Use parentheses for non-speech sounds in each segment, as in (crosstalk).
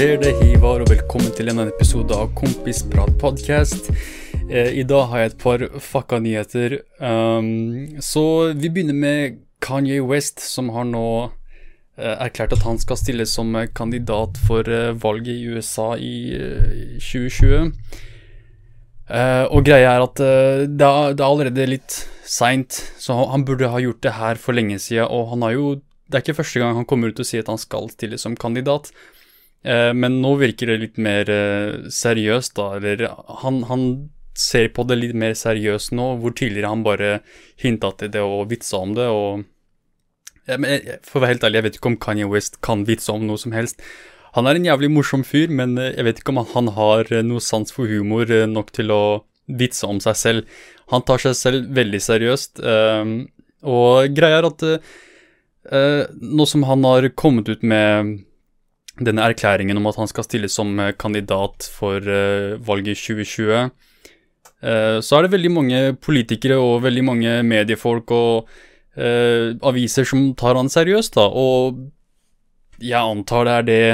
Skjer det, Hivar, og velkommen til en episode av Kompisprat podcast. Eh, I dag har jeg et par fucka nyheter. Um, så vi begynner med Kanye West, som har nå eh, erklært at han skal stille som kandidat for eh, valget i USA i eh, 2020. Eh, og greia er at eh, det, er, det er allerede litt seint, så han, han burde ha gjort det her for lenge siden, og han har jo det er ikke første gang han kommer ut og sier at han skal stille som kandidat. Eh, men nå virker det litt mer eh, seriøst, da. Eller han, han, ser på det litt mer seriøst nå, hvor tidligere han bare hinta til det og vitsa om det. og jeg, For å være helt ærlig, jeg vet ikke om Kanye West kan vitse om noe som helst. Han er en jævlig morsom fyr, men eh, jeg vet ikke om han har eh, noe sans for humor eh, nok til å vitse om seg selv. Han tar seg selv veldig seriøst, eh, og greia er at nå som han har kommet ut med denne erklæringen om at han skal stille som kandidat for uh, valget i 2020, uh, så er det veldig mange politikere og veldig mange mediefolk og aviser som tar han seriøst, da. Og jeg antar det er det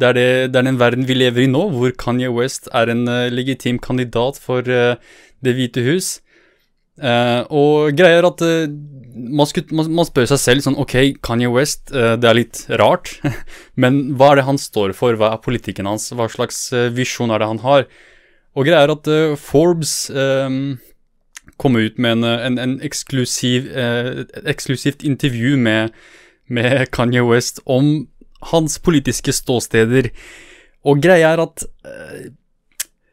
det er, det, det er den verden vi lever i nå, hvor Kanye West er en legitim kandidat for Det hvite hus. Uh, og greia er at uh, man, skulle, man, man, spør seg selv sånn Ok, Kanye West, uh, det er litt rart, (laughs) men hva er det han står for? Hva er politikken hans? Hva slags visjon er det han har? Og greia er at Forbes kom ut med en, en, en eksklusiv, et eksklusivt intervju med, med Kanye West om hans politiske ståsteder. Og greia er at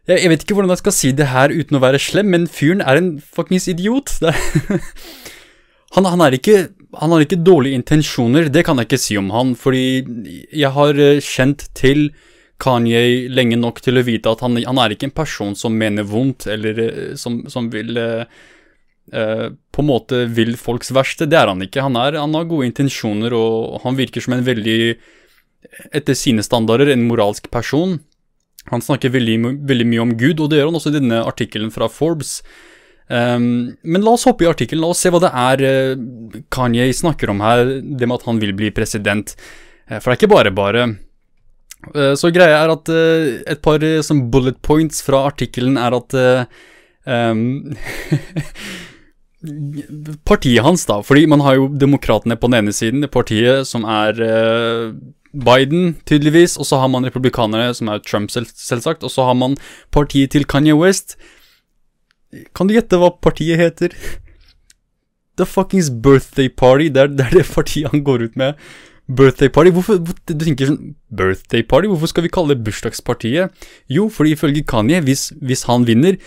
jeg, jeg, vet ikke hvordan jeg skal si det her uten å være slem, men fyren er en fuckings idiot. (laughs) han, han, er ikke, han har ikke dårlige intensjoner, det kan jeg ikke si om han, fordi jeg har eh, kjent til Kanye lenge nok til å vite at han, han er ikke en person som mener vondt, eller eh, som, som vil uh, På en måte vil folks verste. Det er han ikke. Han, er, han har gode intensjoner, og han virker som en veldig, etter sine standarder, en moralsk person. Han snakker veldig, veldig, mye om Gud, og det gjør han også i denne artikkelen fra Forbes. Um, men la oss hoppe i artikkelen, la oss se hva det er uh, Kanye snakker om her, det med at han vil bli president. Uh, for det er ikke bare bare. Uh, så greia er at et par sånn bullet points fra artikkelen er at um, (laughs) Partiet hans, da, fordi man har jo demokratene på den ene siden, det partiet som er Biden, tydeligvis, og så har man republikanere, som er Trump, selv, selvsagt, og så har man partiet til Kanye West. Kan du gjette hva partiet heter? The fuckings Birthday Party. Det er, det er, det partiet han går ut med. Birthday Party. Hvorfor, du tenker sånn Birthday Party? Hvorfor skal vi kalle det bursdagspartiet? Jo, fordi ifølge Kanye, hvis, hvis han vinner,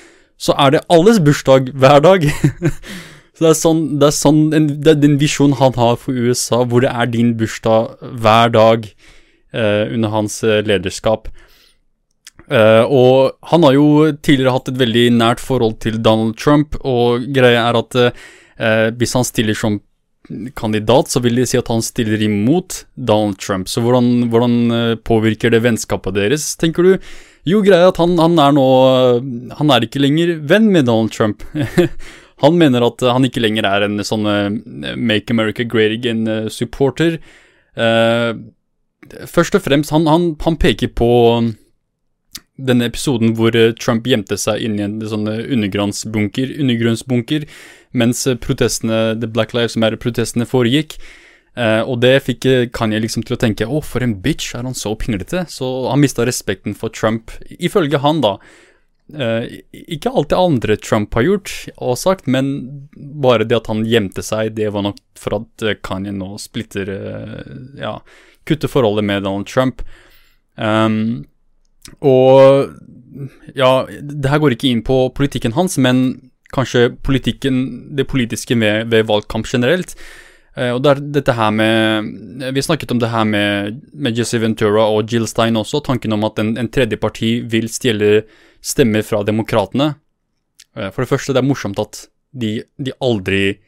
så er det alles bursdag hver dag. (laughs) Så det er sånn, det er sånn en, det er den visjonen han har for USA, hvor det er din bursdag hver dag eh, under hans eh, lederskap. Eh, og han har jo tidligere hatt et veldig nært forhold til Donald Trump, og greia er at eh, hvis han stiller som kandidat, så vil de si at han stiller imot Donald Trump. Så hvordan, hvordan eh, påvirker det vennskapet deres, tenker du? Jo, greia er at han, han er nå Han er ikke lenger venn med Donald Trump. (laughs) Han mener at han ikke lenger er en sånn uh, Make America Great Again-supporter. Uh, først og fremst, han, han, han, peker på denne episoden hvor Trump gjemte seg inni en sånn undergrunnsbunker, undergrunnsbunker mens protestene, The Black Lives Matter-protestene foregikk. Uh, og det fikk Kanye liksom til å tenke å, for en bitch, er han så pinglete? Så han mista respekten for Trump, ifølge han, da. Uh, ikke alt det andre Trump har gjort og sagt, men bare det at han gjemte seg, det var nok for at uh, Kanye nå splitter uh, Ja, kutter forholdet med Donald Trump. Um, og ja, det her går ikke inn på politikken hans, men kanskje politikken, det politiske ved, ved valgkamp generelt. Uh, og det er dette her med Vi snakket om det her med, med Jesse Ventura og Jill Stein også. Tanken om at en, en tredje parti vil stjele stemmer fra demokratene. Uh, for det første, det er morsomt at de, de, aldri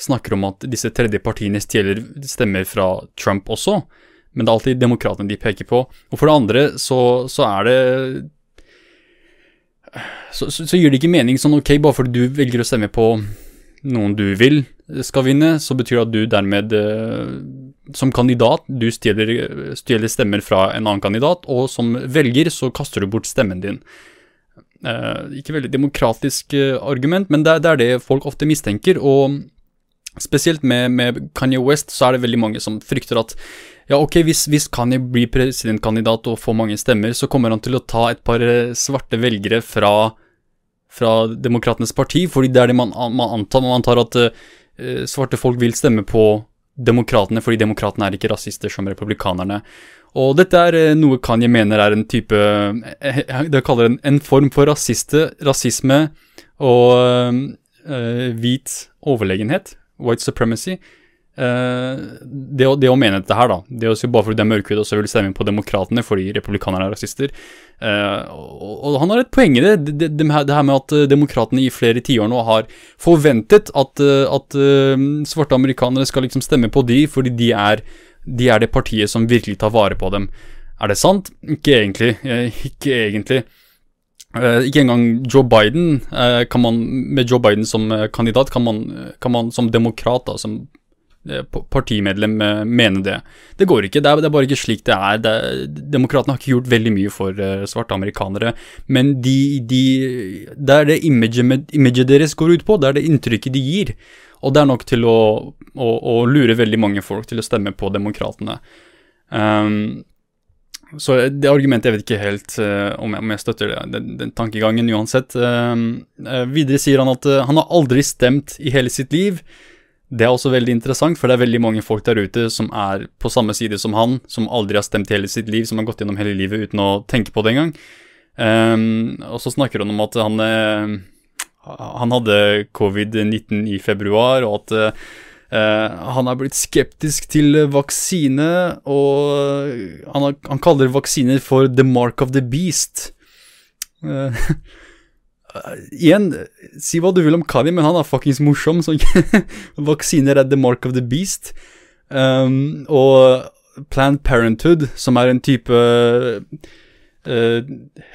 snakker om at disse tredje partiene stjeler stemmer fra Trump også. Men det er alltid demokratene de peker på. Og for det andre så, så er det så, så, så, gir det ikke mening sånn ok, bare fordi du velger å stemme på noen du vil skal vinne, så betyr det at du dermed uh, som kandidat, du stjeler, stjeler stemmer fra en annen kandidat, og som velger så kaster du bort stemmen din. Uh, ikke veldig demokratisk uh, argument, men det, er det folk ofte mistenker. Og spesielt med, med, Kanye West så er det veldig mange som frykter at ja, ok, hvis, hvis Kanye blir presidentkandidat og får mange stemmer, så kommer han til å ta et par eh, svarte velgere fra, fra Demokratenes parti, fordi det er det man, man antar. Man antar at uh, svarte folk vil stemme på demokratene, fordi demokratene er ikke rasister som republikanerne. Og dette er eh, noe Kanye mener er en type eh, Det kaller en, en form for rasiste, rasisme og uh, hvit overlegenhet. White supremacy. Uh, det, å, det, å, mene dette her, da. Det å si bare fordi de er mørkhudet og så vil stemme på demokratene fordi republikanerne er rasister. Uh, og, og, han har et poeng i det. Det, det, det her med at demokratene i flere tiår nå har forventet at, at svarte amerikanere skal liksom stemme på de fordi de er de er det partiet som virkelig tar vare på dem. Er det sant? Ikke egentlig. Eh, ikke egentlig. Eh, ikke engang Joe Biden, eh, kan man, med Joe Biden som kandidat, kan man, kan man som demokrat, da, som partimedlem, mene det. Det går ikke. Det er, bare ikke slik det er. Det, demokratene har ikke gjort veldig mye for svarte amerikanere, men de, de, det er det imaget, imaget deres går ut på, det er det inntrykket de gir. Og det er nok til å, å, å lure veldig mange folk til å stemme på demokratene. Um, så det argumentet, jeg vet ikke helt uh, om, jeg, om, jeg, støtter det, den, den tankegangen uansett. Uh, uh, videre sier han at han har aldri stemt i hele sitt liv. Det er også veldig interessant, for det er veldig mange folk der ute som er på samme side som han, som aldri har stemt i hele sitt liv, som har gått gjennom hele livet uten å tenke på det engang. Um, og så snakker han om at han han hadde covid-19 i februar, og at uh, han er blitt skeptisk til vaksine, og han, har, han, kaller vaksiner for 'the mark of the beast'. Uh, (laughs) igjen, si hva du vil om Kani, men han er fuckings morsom, så (laughs) vaksiner er 'the mark of the beast'. Um, og Planned Parenthood, som er en type eh,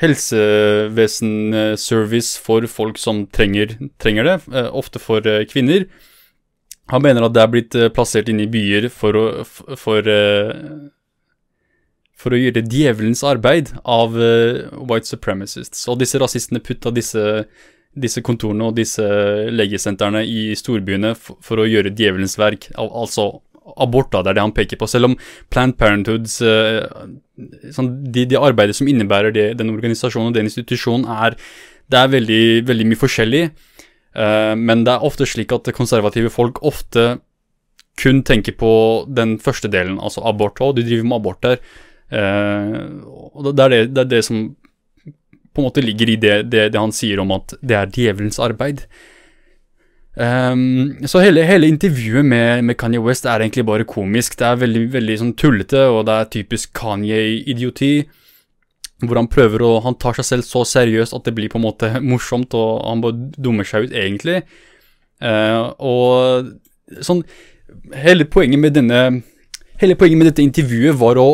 helsevesenservice for folk som trenger, trenger det, eh, ofte for eh, kvinner. Han mener at det er blitt plassert inn i byer for å, for, for å gjøre djevelens arbeid av white supremacists. Og disse rasistene putta disse, disse kontorene og disse legesentrene i storbyene for, for å gjøre djevelens verk, altså abort, det er det han peker på. Selv om Planned Parenthoods uh, sånn, de, de, arbeidet som innebærer det, den organisasjonen og den institusjonen, er, det er veldig, veldig mye forskjellig. Uh, men det er ofte slik at konservative folk ofte kun tenker på den første delen, altså abort. Og de driver med abort der. Uh, og det er det, det er det, som på en måte ligger i det, det, det han sier om at det er djevelens arbeid. Um, så hele, hele intervjuet med, med, Kanye West er egentlig bare komisk. Det er veldig, veldig sånn tullete, og det er typisk Kanye-idioti. Hvor han prøver å Han tar seg selv så seriøst at det blir på en måte (laughs) morsomt, og han bare dummer seg ut, egentlig. Uh, og sånn Hele poenget med denne Hele poenget med dette intervjuet var å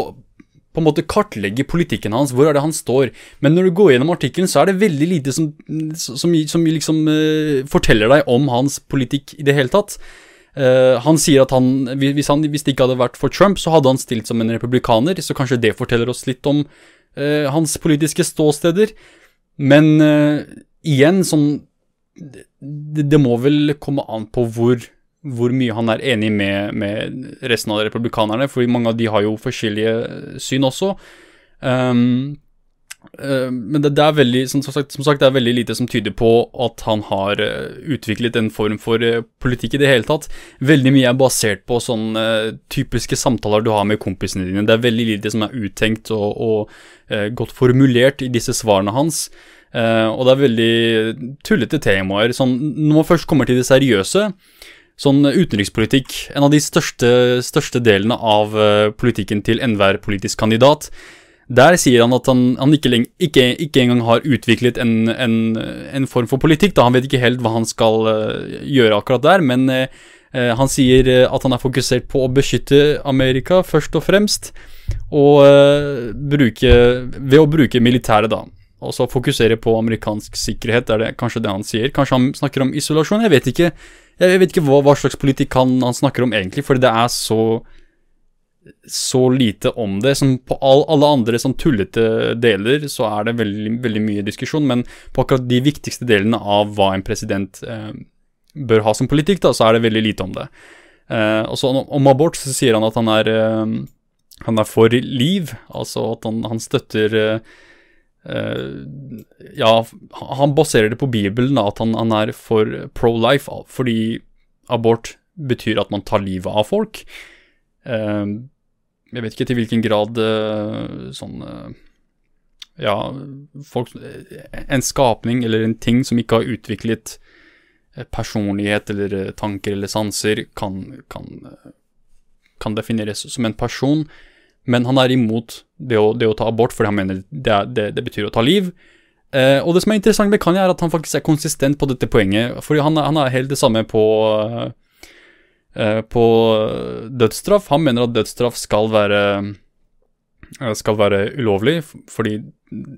på en måte kartlegge politikken hans, hvor er det han står. Men når du går gjennom artikkelen, så er det veldig lite som, som, som liksom uh, forteller deg om hans politikk i det hele tatt. Uh, han sier at han hvis, han hvis, det ikke hadde vært for Trump, så hadde han stilt som en republikaner, så kanskje det forteller oss litt om uh, hans politiske ståsteder. Men igjen, sånn det, det, må vel komme an på hvor hvor mye han er enig med, med, resten av republikanerne, for mange av de har jo forskjellige syn også. Um, men det, det, er veldig, som sagt, som sagt, det er veldig lite som tyder på at han har uh, utviklet en form for uh, politikk i det hele tatt. Veldig mye er basert på sånne typiske samtaler du har med kompisene dine. Det er veldig lite som er uttenkt og, og godt formulert i disse svarene hans. og det er veldig tullete temaer. Sånn, når man først kommer til det seriøse, sånn utenrikspolitikk, en av de største, største delene av uh, politikken til enhver politisk kandidat, der sier han at han, han ikke, ikke, ikke, engang har utviklet en, en, en, form for politikk. Da. Han vet ikke helt hva han skal uh, gjøre akkurat der, men eh, han sier at han er fokusert på å beskytte Amerika først og fremst, og bruke, ved å bruke militæret, da. Så fokusere på amerikansk sikkerhet, er det kanskje det han sier. Kanskje han snakker om isolasjon, jeg vet ikke. Jeg vet ikke hva, hva slags politikk han, han, snakker om egentlig, for det er så så lite om det. Som på all, alle andre sånn tullete deler så er det veldig, veldig, mye diskusjon, men på akkurat de viktigste delene av hva en president eh, bør ha som politikk, da, så er det veldig lite om det. Eh, og så om abort så sier han at han er, eh, han er for liv, altså at han, han støtter eh, Ja, han baserer det på Bibelen, at han, han er for pro-life, fordi abort betyr at man tar livet av folk. Uh, jeg vet ikke til hvilken grad uh, sånn Ja, folk En skapning eller en ting som ikke har utviklet personlighet eller tanker eller sanser, kan, kan, kan, defineres som en person. Men han er imot det å, det å ta abort, fordi han mener det, det, det betyr å ta liv. Eh, og det som er interessant med Kanye, er at han faktisk er konsistent på dette poenget. Fordi han, han er helt det samme på Eh, på dødsstraff. Han mener at dødsstraff skal være, eh, skal være ulovlig, fordi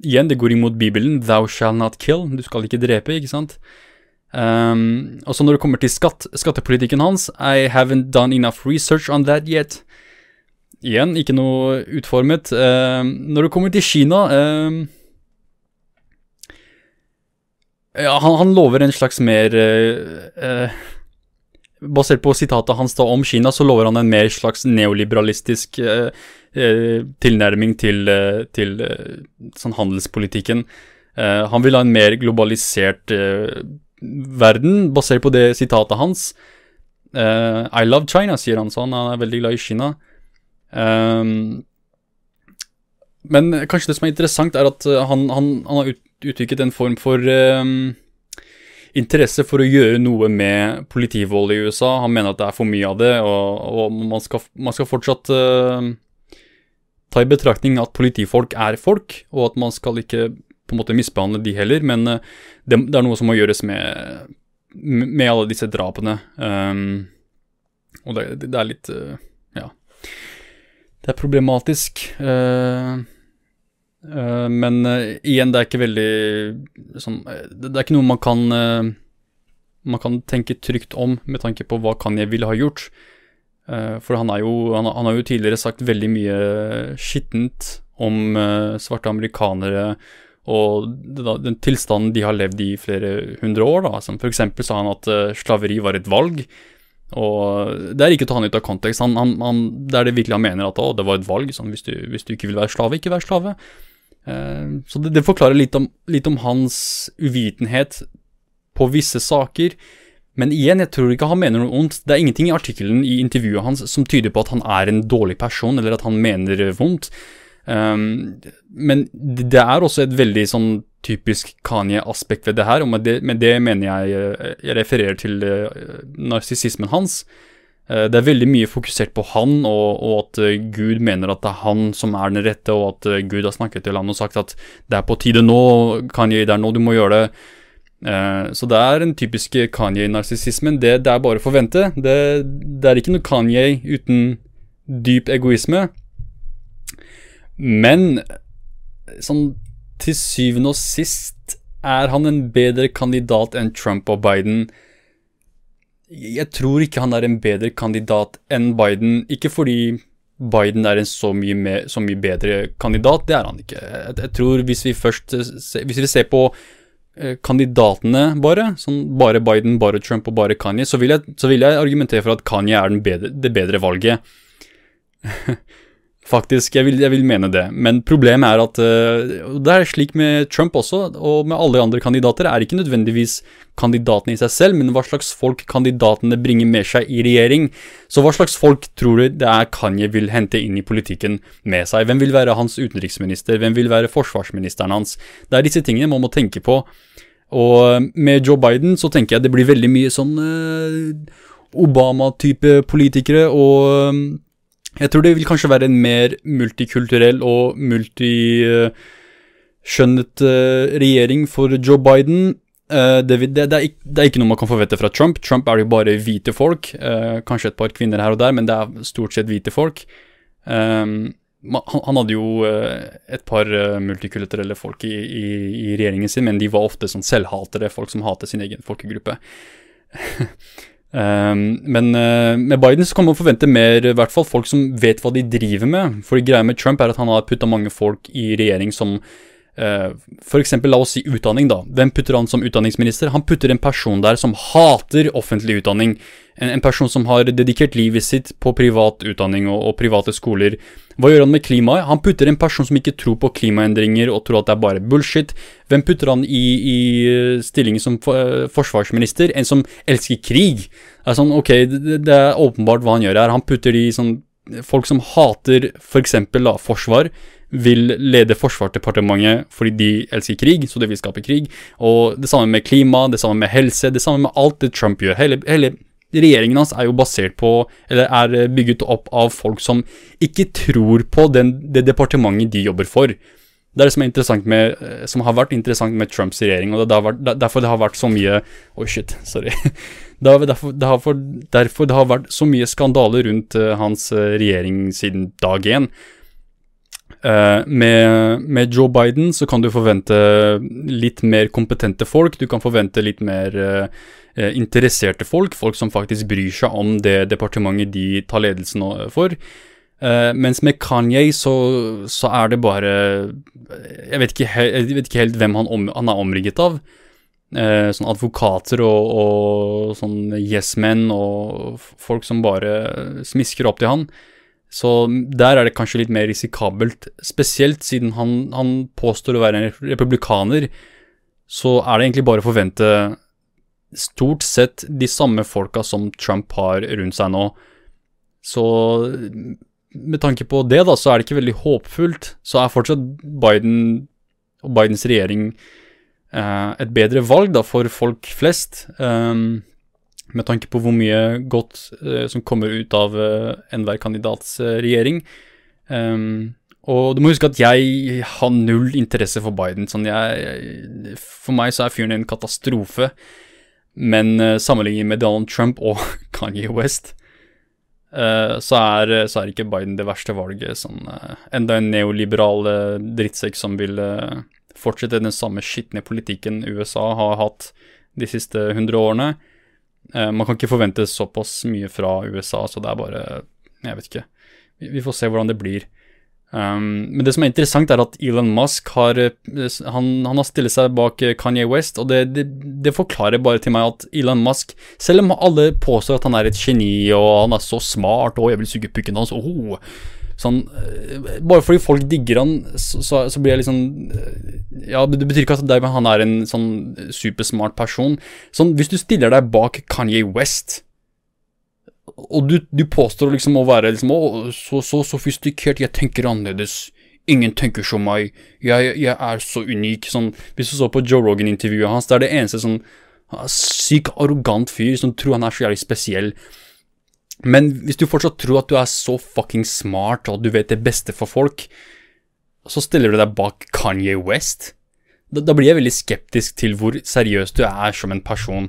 igjen, det går imot Bibelen. Thou shall not kill. Du skal ikke drepe, ikke sant? Um, og så når det kommer til skatt, skattepolitikken hans I haven't done enough research on that yet. Igjen, ikke noe utformet. Uh, når det kommer til Kina uh, ja, han, han, lover en slags mer uh, Basert på sitatet hans da om Kina, så lover han en mer slags neoliberalistisk eh, eh, tilnærming til, eh, til eh, sånn handelspolitikken. Eh, han vil ha en mer globalisert eh, verden, basert på det sitatet hans. I love China, sier han, så han er veldig glad i Kina. Men kanskje det som er interessant, er at han, han, han har utviklet en form for interesse for å gjøre noe med politivold i USA. Han mener at det er for mye av det, og, og man, skal, man, skal, fortsatt uh, ta i betraktning at politifolk er folk, og at man skal ikke på en måte misbehandle de heller, men uh, det, det, er noe som må gjøres med, med alle disse drapene. Um, og det, det, er litt uh. Det er problematisk. Uh, Uh, men uh, igjen, det er ikke veldig sånn Det er ikke noe man kan uh, Man kan tenke trygt om med tanke på hva Kanye ville ha gjort. for han, jo, han, han, har jo tidligere sagt veldig mye skittent om svarte amerikanere og den tilstanden de har levd i flere hundre år. Da. Som for eksempel sa han at slaveri var et valg. Og Det er ikke å ta han ut av kontekst. Han, han, det er det virkelig han mener at å, det var et valg. Sånn, hvis, du, hvis du ikke vil være slave, ikke vær slave. Uh, så det, det forklarer litt om, litt om, hans uvitenhet på visse saker. Men igjen, jeg tror ikke han mener noe ondt. Det er ingenting i artikkelen i intervjuet hans som tyder på at han er en dårlig person, eller at han mener vondt. Um, men det er også et veldig sånn typisk Kanye-aspekt ved det her, og med det, med det mener jeg eh, Jeg refererer til uh, narsissismen hans. Eh, det er veldig mye fokusert på han, og, og, at Gud mener at det er han som er den rette, og at Gud har snakket til han og sagt at det er på tide nå, Kanye, det er nå du må gjøre det. Så det er den typiske Kanye-narsissismen. Det, det, er bare å forvente. Det, det, er ikke noe Kanye uten dyp egoisme. Men sånn til syvende og sist er han en bedre kandidat enn Trump og Biden jeg tror ikke han er en bedre kandidat enn Biden. Ikke fordi Biden er en så mye, mer, så mye bedre kandidat, det er han ikke. Jeg, jeg tror hvis vi først Hvis vi ser på eh, kandidatene bare, sånn bare Biden, bare Trump og bare Kanye, så vil jeg, så vil jeg argumentere for at Kanye er bedre, det bedre valget. (laughs) Faktisk, jeg vil, jeg vil, mene det. Men problemet er at uh, det er slik med Trump også, og med alle andre kandidater, er ikke nødvendigvis kandidatene i seg selv, men hva slags folk kandidatene bringer med seg i regjering. Så hva slags folk tror du det er Kanye vil hente inn i politikken med seg? Hvem vil være hans utenriksminister? Hvem vil være forsvarsministeren hans? Det er disse tingene man må tenke på. Og med Joe Biden så tenker jeg det blir veldig mye sånn uh, Obama-type politikere og um, jeg tror det vil kanskje være en mer multikulturell og multiskjønnet uh, regjering for Joe Biden. Uh, det, det, det, er ikke, det, er ikke, noe man kan forvente fra Trump. Trump er jo bare hvite folk. Uh, kanskje et par kvinner her og der, men det er stort sett hvite folk. Han, han, hadde jo et par multikulturelle folk i, i, i, regjeringen sin, men de var ofte sånn selvhatere, folk som hater sin egen folkegruppe. (laughs) Um, men uh, med Biden så kan man forvente mer, i hvert fall folk som vet hva de driver med. For greia med Trump er at han har putta mange folk i regjering som F.eks. la oss si utdanning, da. Hvem putter han som utdanningsminister? Han putter en person der som hater offentlig utdanning. En, en person som har dedikert livet sitt på privat utdanning og, og private skoler. Hva gjør han med klimaet? Han putter en person som ikke tror på klimaendringer og tror at det er bare bullshit. Hvem putter han i, i eh, stillingen som for, forsvarsminister? En som elsker krig. Det er sånn, ok, det, det, er åpenbart hva han gjør her. Han putter de sånn Folk som hater f.eks. For forsvar, vil lede Forsvarsdepartementet fordi de elsker krig, så det vil skape krig. Og det samme med klima, det samme med helse, det samme med alt det Trump gjør. Hele, hele regjeringen hans er jo basert på, eller er bygget opp av folk som ikke tror på den, det departementet de jobber for. Det er det som, er med, eh, som har vært interessant med Trumps regjering, og det er derfor det har vært så mye Oi, oh shit, sorry. (laughs) Det har derfor, det har, derfor det har vært så mye skandale rundt uh, hans uh, regjering siden dag én. Uh, med, med, Joe Biden så kan du forvente litt mer kompetente folk. Du kan forvente litt mer uh, interesserte folk, folk som faktisk bryr seg om det departementet de tar ledelsen for. Uh, mens med Kanye så, så, er det bare Jeg vet ikke, jeg vet ikke helt hvem han, om, han er omrigget av. Uh, sånn advokater og, og sånn yes men og folk som bare smisker opp til han. Så der er det kanskje litt mer risikabelt, spesielt siden han, han påstår å være en republikaner. Så er det egentlig bare å forvente stort sett de samme folka som Trump har rundt seg nå. Så med tanke på det, da, så er det ikke veldig håpfullt. Så er fortsatt Biden og Bidens regjering eh, et bedre valg da, for folk flest. Um, med tanke på hvor mye godt eh, som kommer ut av eh, enhver kandidats eh, regjering. Um, og du må huske at jeg har null interesse for Biden. Sånn jeg, for meg så er fyren en katastrofe. Men uh, sammenlignet med Donald Trump og (laughs) Kanye West, uh, så, er, så, er, ikke Biden det verste valget. Sånn, uh, enda en neoliberal drittsekk som vil fortsette den samme skitne politikken USA har hatt de siste hundre årene. man kan ikke forvente såpass mye fra USA, så det er bare Jeg vet ikke. Vi, får se hvordan det blir. Um, men det som er interessant, er at Elon Musk har, eh, han, han har stillet seg bak eh, Kanye West, og det, det, det, forklarer bare til meg at Elon Musk, selv om alle påstår at han er et geni og han er så smart og jeg vil suge pukken hans oh, sånn, eh, Bare fordi folk digger han, så, så, så blir jeg liksom Ja, det betyr ikke at han er en sånn supersmart person. Sånn, hvis du stiller deg bak Kanye West og du, du, påstår liksom å være liksom, å, så, så sofistikert, jeg tenker annerledes. Ingen tenker som meg. Jeg, jeg er så unik. Sånn, hvis du så på Joe Rogan-intervjuet hans, det er det eneste sånn syk arrogant fyr som tror han er så jævlig spesiell. Men hvis du fortsatt tror at du er så fucking smart og at du vet det beste for folk, så stiller du deg bak Kanye West. Da, da blir jeg veldig skeptisk til hvor seriøs du er som en person.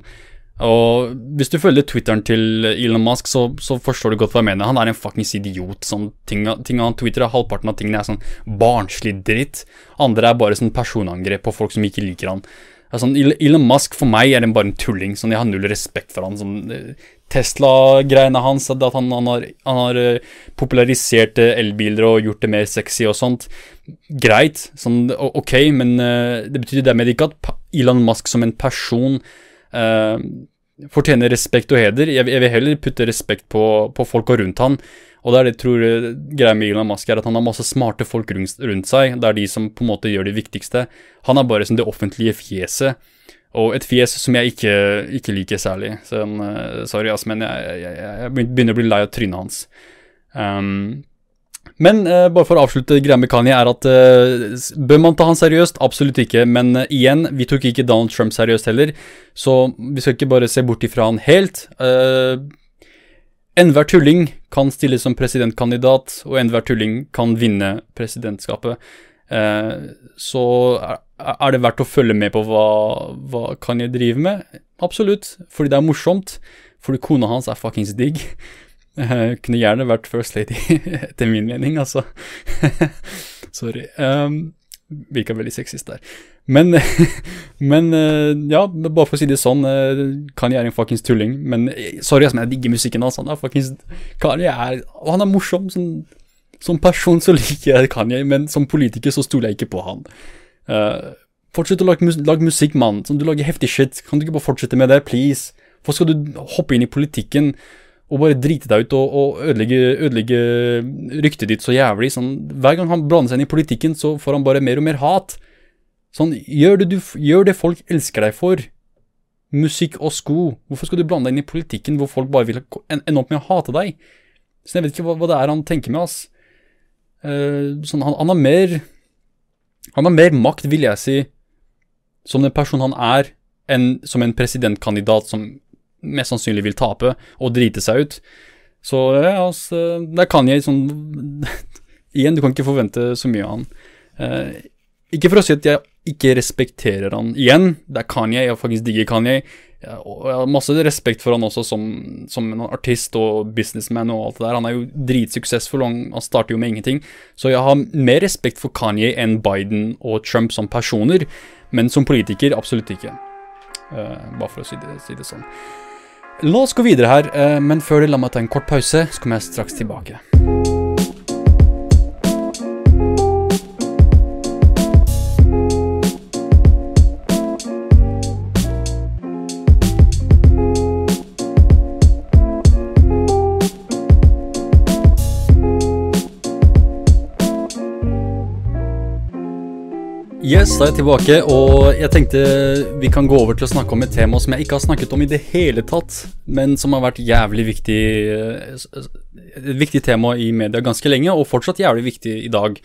Og hvis du følger Twitteren til Elon Musk, så, så, forstår du godt hva jeg mener. Han er en fuckings idiot. Sånn, ting, han twitrer, Halvparten av tingene er sånn barnslig dritt. Andre er bare sånn personangrep på folk som ikke liker han. Sånn, Elon Musk for meg er bare en tulling. Sånn, jeg har null respekt for han. Sånn, Tesla-greiene hans, at han, han, har, han har, eh, popularisert eh, elbiler og gjort det mer sexy og sånt. Greit, sånn, ok, men uh, det betyr dermed ikke at Elon Musk som en person uh, fortjener respekt og heder. Jeg, jeg vil heller putte respekt på, på folka rundt han. Og det er det jeg tror eh, greia med Elon Musk er at han har masse smarte folk rundt, seg. Det er de som på en måte gjør det viktigste. Han er bare som det offentlige fjeset. Og et fjes som jeg ikke, ikke liker særlig. Så, uh, sorry, ass, men jeg, jeg, jeg, begynner å bli lei av trynet hans. Um, men uh, bare for å avslutte greia med Kanye, er at uh, bør man ta han seriøst? Absolutt ikke. Men uh, igjen, vi tok ikke Donald Trump seriøst heller, så vi skal ikke bare se bort ifra han helt. Enhver tulling kan stilles som presidentkandidat, og enhver tulling kan vinne presidentskapet. så er det verdt å følge med på hva, hva Kanye driver med? Absolutt, fordi det er morsomt. Fordi kona hans er fuckings digg. Jeg kunne gjerne vært First Lady, (laughs) etter min mening, altså. (laughs) Sorry. Um, virka veldig sexist der. Men, (laughs) men ja, bare for å si det sånn, Kanye er en fuckings tulling. Men sorry, altså, men jeg digger musikken hans. Han er fuckings Kanye er Og han er morsom. Sånn, som person så (laughs) liker jeg Kanye, men som politiker så stoler jeg ikke på han. Uh, fortsett å lage, lage musikk, mann. Du lager heftig shit. Kan du ikke bare fortsette med det, please? Hvorfor skal du hoppe inn i politikken og bare drite deg ut og, og ødelegge, ødelegge, ryktet ditt så jævlig? Sånn, hver gang han blander seg inn i politikken, så får han bare mer og mer hat. Sånn, gjør det, du, gjør det folk elsker deg for. Musikk og sko. Hvorfor skal du blande deg inn i politikken hvor folk bare vil ende opp med å hate deg? Så jeg vet ikke hva, hva det er han tenker med, ass. Uh, sånn, han, han, har mer Han har mer makt, vil jeg si, som den personen han er, enn som en presidentkandidat som mest sannsynlig vil tape og drite seg ut. Så ja, altså, der kan jeg sånn (laughs) Igjen, du kan ikke forvente så mye av han. Uh, ikke for å si at jeg ikke respekterer han igjen. Det er Kanye, jeg faktisk digger Kanye. Og jeg har masse respekt for han også som, som en artist og businessman og alt det der. Han er jo dritsuksessfull, og han starter jo med ingenting. Så jeg har mer respekt for Kanye enn Biden og Trump som personer, men som politiker absolutt ikke. Uh, bare for å si det, si det, sånn. La oss gå videre her, uh, men før det la meg ta en kort pause, så kommer jeg straks tilbake. Yes, da er jeg tilbake, og jeg tenkte vi kan gå over til å snakke om et tema som jeg ikke har snakket om i det hele tatt, men som har vært jævlig viktig eh, Et viktig tema i media ganske lenge, og fortsatt jævlig viktig i dag.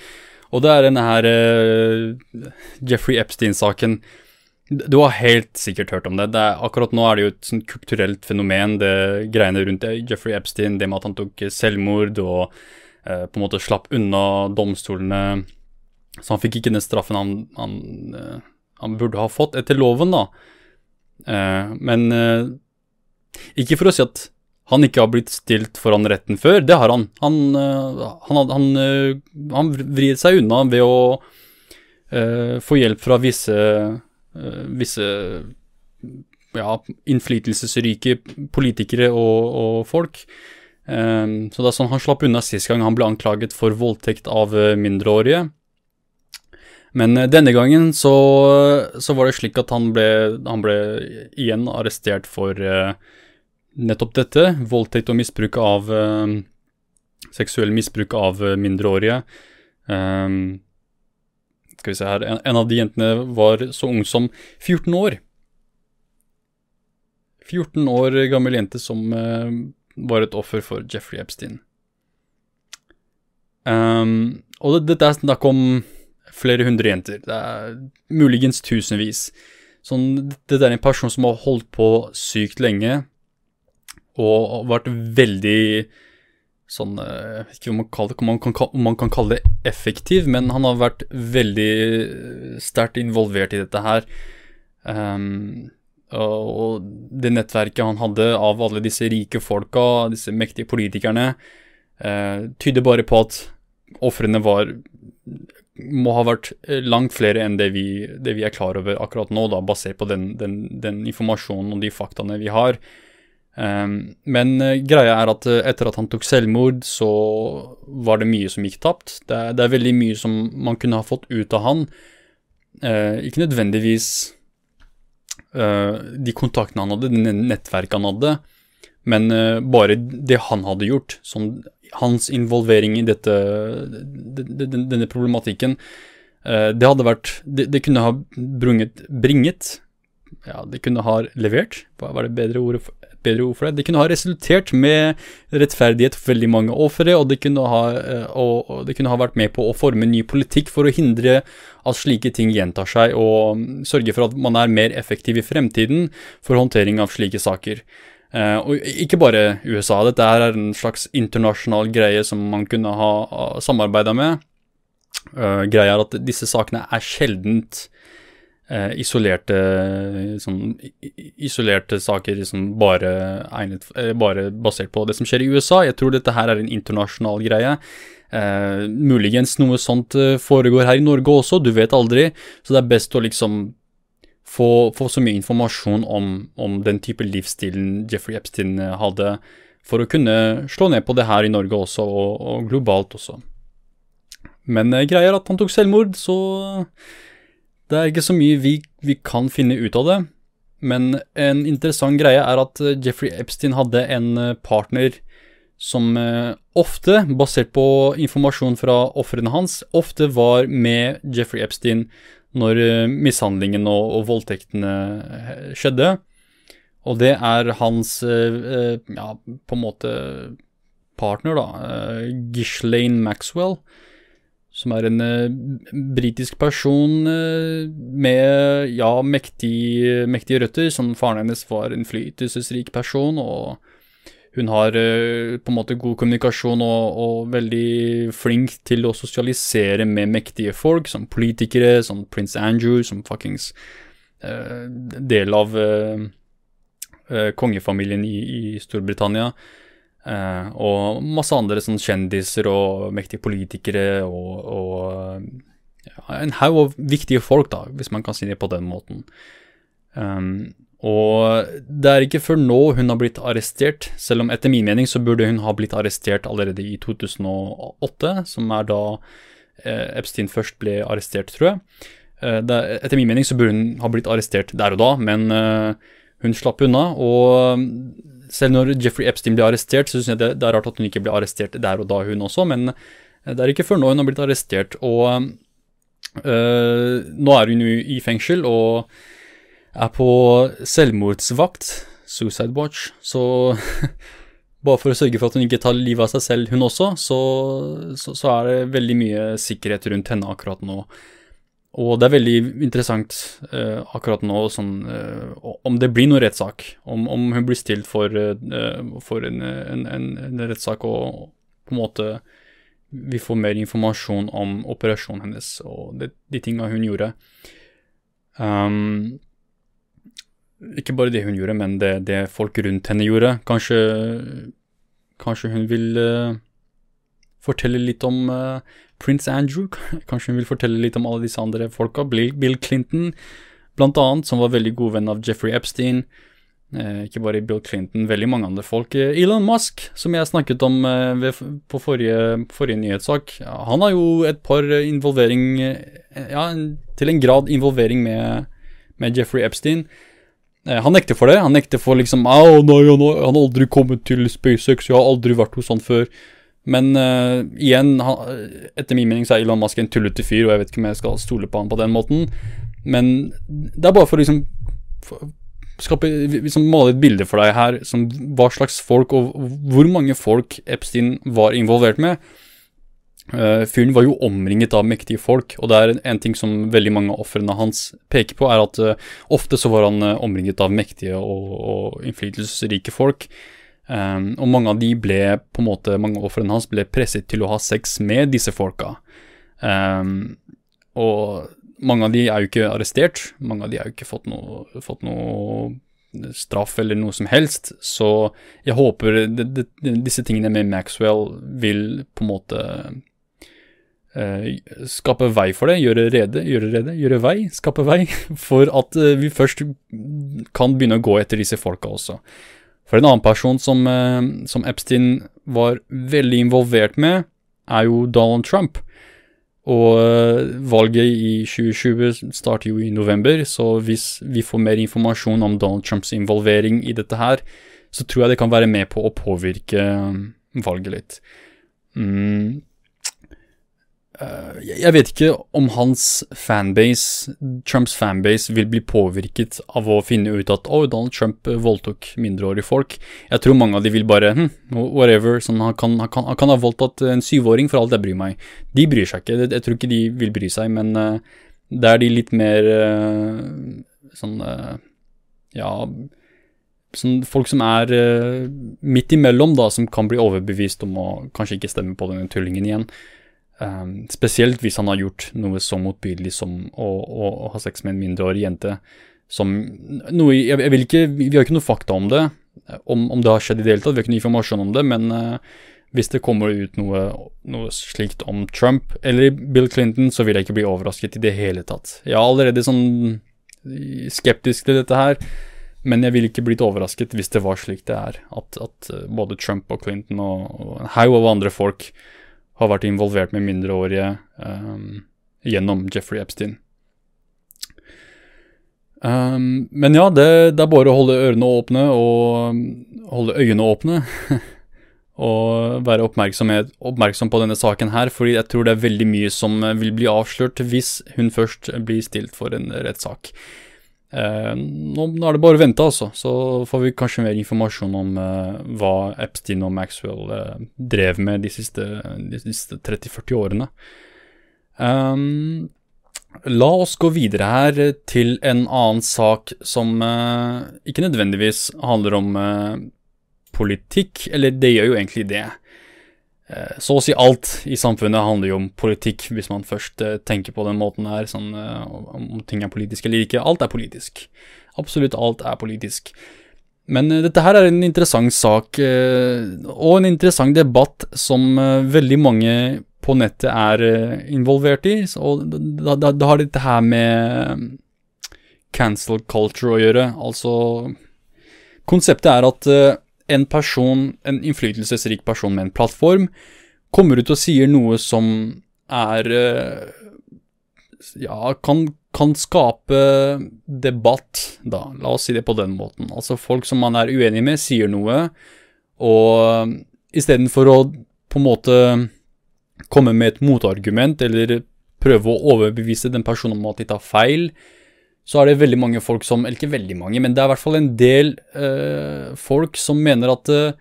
Og det er denne her uh, Jeffrey Epstein-saken. Du har helt sikkert hørt om det. det er, akkurat nå er det jo et sånn kulturelt fenomen, det greiene rundt. Jeffrey Epstein, det med at han tok selvmord og eh, på en måte slapp unna domstolene så han fikk ikke den straffen han, han, uh, han burde ha fått etter loven, da. Uh, men uh, ikke for å si at han ikke har blitt stilt foran retten før, det har han. Han, han, han, han vrir seg unna ved å få hjelp fra visse, visse ja, innflytelsesrike politikere og, og folk. så det er sånn han slapp unna sist gang han ble anklaget for voldtekt av mindreårige. Men eh, denne gangen så, så, var det slik at han ble, han ble igjen arrestert for uh, nettopp dette. Voldtekt og misbruk av uh, Seksuell misbruk av uh, mindreårige. Um, skal vi se her en, en, av de jentene var så ung som 14 år. 14 år gammel jente som var et offer for Jeffrey Epstein. Um, og dette det er snakk om flere hundre jenter. Det er muligens tusenvis. Sånn, det er en person som har holdt på sykt lenge og vært veldig sånn Jeg vet ikke om man, det, om man, kan, om man kan kalle det effektiv, men han har vært veldig sterkt involvert i dette her. Um, og det nettverket han hadde av alle disse rike folka, disse mektige politikerne, uh, tyder bare på at ofrene var må ha vært eh, langt flere enn det vi, det vi er klar over akkurat nå, da, basert på den, den, den informasjonen og de faktaene vi har. Um, men uh, greia er at uh, etter at han tok selvmord, så var det mye som gikk tapt. Det, det, er veldig mye som man kunne ha fått ut av han. Uh, ikke nødvendigvis de kontaktene han hadde, det nettverket han hadde, men bare det han hadde gjort. Sånn hans involvering i dette, denne problematikken, uh, det hadde vært Det, det kunne ha brunget, bringet Ja, det kunne ha levert, hva var det bedre for, bedre ord for det? Det kunne ha resultert med rettferdighet for veldig mange ofre, og, eh, og, og det kunne ha vært med på å forme ny politikk for å hindre at slike ting gjentar seg, og mm, sørge for at man er mer effektiv i fremtiden for håndtering av slike saker. Uh, og ikke bare USA, dette her er en slags internasjonal greie som man kunne ha uh, samarbeida med. Uh, greia er at disse sakene er sjeldent uh, isolerte, sånn, isolerte saker liksom bare, egnet, bare basert på det som skjer i USA. Jeg tror dette her er en internasjonal greie. Muligens noe sånt foregår her i Norge også, du vet aldri. Så det er best å liksom få, få så mye informasjon om, om, den type livsstilen Jeffrey Epstein eh, hadde, for å kunne slå ned på det her i Norge også, og, og globalt også. Men eh, greia er at han tok selvmord, så det er ikke så mye vi, vi kan finne ut av det. Men en interessant greie er at eh, Jeffrey Epstein hadde en partner som eh, ofte, basert på informasjon fra ofrene hans, ofte var med Jeffrey Epstein når eh, mishandlingen og, og voldtektene eh, skjedde. Og det er hans ja, på en måte partner, da, Ghislaine Maxwell, som er en britisk person med ja, mektige, mektige røtter. Som faren hennes var en flytelsesrik person. og hun har uh, på en måte god kommunikasjon og, og, veldig flink til å sosialisere med mektige folk, som politikere, som prins Andrew, som fuckings uh, del av uh, kongefamilien i, i Storbritannia. og masse andre sånn kjendiser og mektige politikere og, og ja, en haug av viktige folk, da, hvis man kan si det på den måten. Um, og det er ikke før nå hun har blitt arrestert, selv om etter min mening så burde hun ha blitt arrestert allerede i 2008, som er da eh, Epstein først ble arrestert, tror jeg. Eh, er, etter min mening så burde hun ha blitt arrestert der og da, men eh, hun slapp unna. Og selv når Jeffrey Epstein ble arrestert, så syns jeg det, er rart at hun ikke ble arrestert der og da, hun også, men det er ikke før nå hun har blitt arrestert. Og øh, nå er hun jo i fengsel, og er på selvmordsvakt, suicide watch, så (laughs) bare for å sørge for at hun ikke tar livet av seg selv, hun også, så, så, så, er det veldig mye sikkerhet rundt henne akkurat nå. Og det er veldig interessant uh, akkurat nå sånn, uh, om det blir noen rettssak. Om, om, hun blir stilt for, uh, for en, en, en, en rettssak og på en måte vi får mer informasjon om operasjonen hennes og de, de tinga hun gjorde. Um, ikke bare det hun gjorde, men det, det folk rundt henne gjorde. Kanskje, kanskje hun vil uh, fortelle litt om uh, prins Andrew? (laughs) Kanskje hun vil fortelle litt om alle disse andre folka? Bill Clinton, blant annet, som var veldig god venn av Jeffrey Epstein. Uh, ikke bare Bill Clinton, veldig mange andre folk. Elon Musk, som jeg snakket om ved, på forrige, forrige nyhetssak, han har jo et par involvering Ja, til en grad involvering med, med Jeffrey Epstein. Eh, han nekter for det. Han nekter for liksom Au, nei, han har aldri kommet til SpaceX, jeg har aldri vært hos han før. Men uh, igjen, han, etter min mening så er Elon Musk en tullete fyr, og jeg vet ikke om jeg skal stole på han på den måten. Men det er bare for å liksom skape, liksom male et bilde for deg her, som hva slags folk og hvor mange folk Epstein var involvert med. Uh, fyren var jo omringet av mektige folk, og det er en ting som veldig mange av ofrene hans peker på, er at uh, ofte så var han uh, omringet av mektige og, og innflytelsesrike folk. Um, og mange av de ble på en måte, mange av ofrene hans ble presset til å ha sex med disse folka. Um, og mange av de er jo ikke arrestert, mange av de har jo ikke fått noe, fått noe straff eller noe som helst, så jeg håper det, det, disse tingene med Maxwell vil på en måte skape vei for det, gjøre rede, gjøre rede, gjøre vei, skape vei, (laughs) for at eh, vi først kan begynne å gå etter disse folka også. For en annen person som, eh, som Epstein var veldig involvert med, er jo Donald Trump. Og valget i 2020 starter jo i november, så hvis vi får mer informasjon om Donald Trumps involvering i dette her, så tror jeg det kan være med på å påvirke valget litt. Mm. Uh, jeg vet ikke om hans fanbase, Trumps fanbase, vil bli påvirket av å finne ut at oh, Donald Trump voldtok mindreårige folk. Jeg tror mange av de vil bare hm, whatever, sånn, han, kan, han, kan, han, kan, ha voldtatt en syvåring for alt jeg bryr meg. De bryr seg ikke, jeg, tror ikke de vil bry seg, men uh, det er de litt mer uh, sånn ja sånn folk som er midt imellom, da, som kan bli overbevist om å kanskje ikke stemme på denne tullingen igjen. Um, spesielt hvis han har gjort noe så motbydelig som å, å, å, ha sex med en mindreårig jente. Som noe jeg, jeg, ikke Vi har ikke noe fakta om det, om, om, det har skjedd i det hele tatt. Vi har ikke noe informasjon om det, men uh, Hvis det kommer ut noe, noe slikt om Trump eller Bill Clinton, så vil jeg ikke bli overrasket i det hele tatt. Jeg er allerede sånn skeptisk til dette her, men jeg ville ikke blitt overrasket hvis det var slik det er. At, at eh, både Trump og Clinton og, og en haug av andre folk har vært involvert med mindreårige um, gjennom Jeffrey Epstein. Um, men ja, det, det, er bare å holde ørene åpne og holde øynene åpne. (laughs) og være oppmerksom på denne saken her, fordi jeg tror det er veldig mye som vil bli avslørt hvis hun først blir stilt for en rettssak. Uh, nå, er det bare å vente, altså. Så får vi kanskje mer informasjon om uh, hva Epstein og Maxwell uh, drev med de siste, siste 30-40 årene. Um, La oss gå videre her til en annen sak som eh, ikke nødvendigvis handler om eh, politikk, eller det gjør jo egentlig det. Uh, så å si alt i samfunnet handler jo om politikk, hvis man først tenker på den måten her, sånn, om ting er politisk eller ikke. Alt er politisk. Absolutt alt er politisk. Men dette her er en interessant sak, og en interessant debatt som veldig mange på nettet er eh, involvert i. Og da, har dette her med cancel culture å gjøre. Altså Konseptet er at eh, en person, en innflytelsesrik person med en plattform, kommer ut og sier noe som er eh, Ja, kan, kan skape debatt, da. La oss si det på den måten. Altså folk som man er uenig med, sier noe, og istedenfor å på en måte komme med et motargument eller prøve å overbevise den personen om at de tar feil, så er det veldig mange folk som Eller ikke veldig mange, men det er i hvert fall en del øh, folk som mener at øh,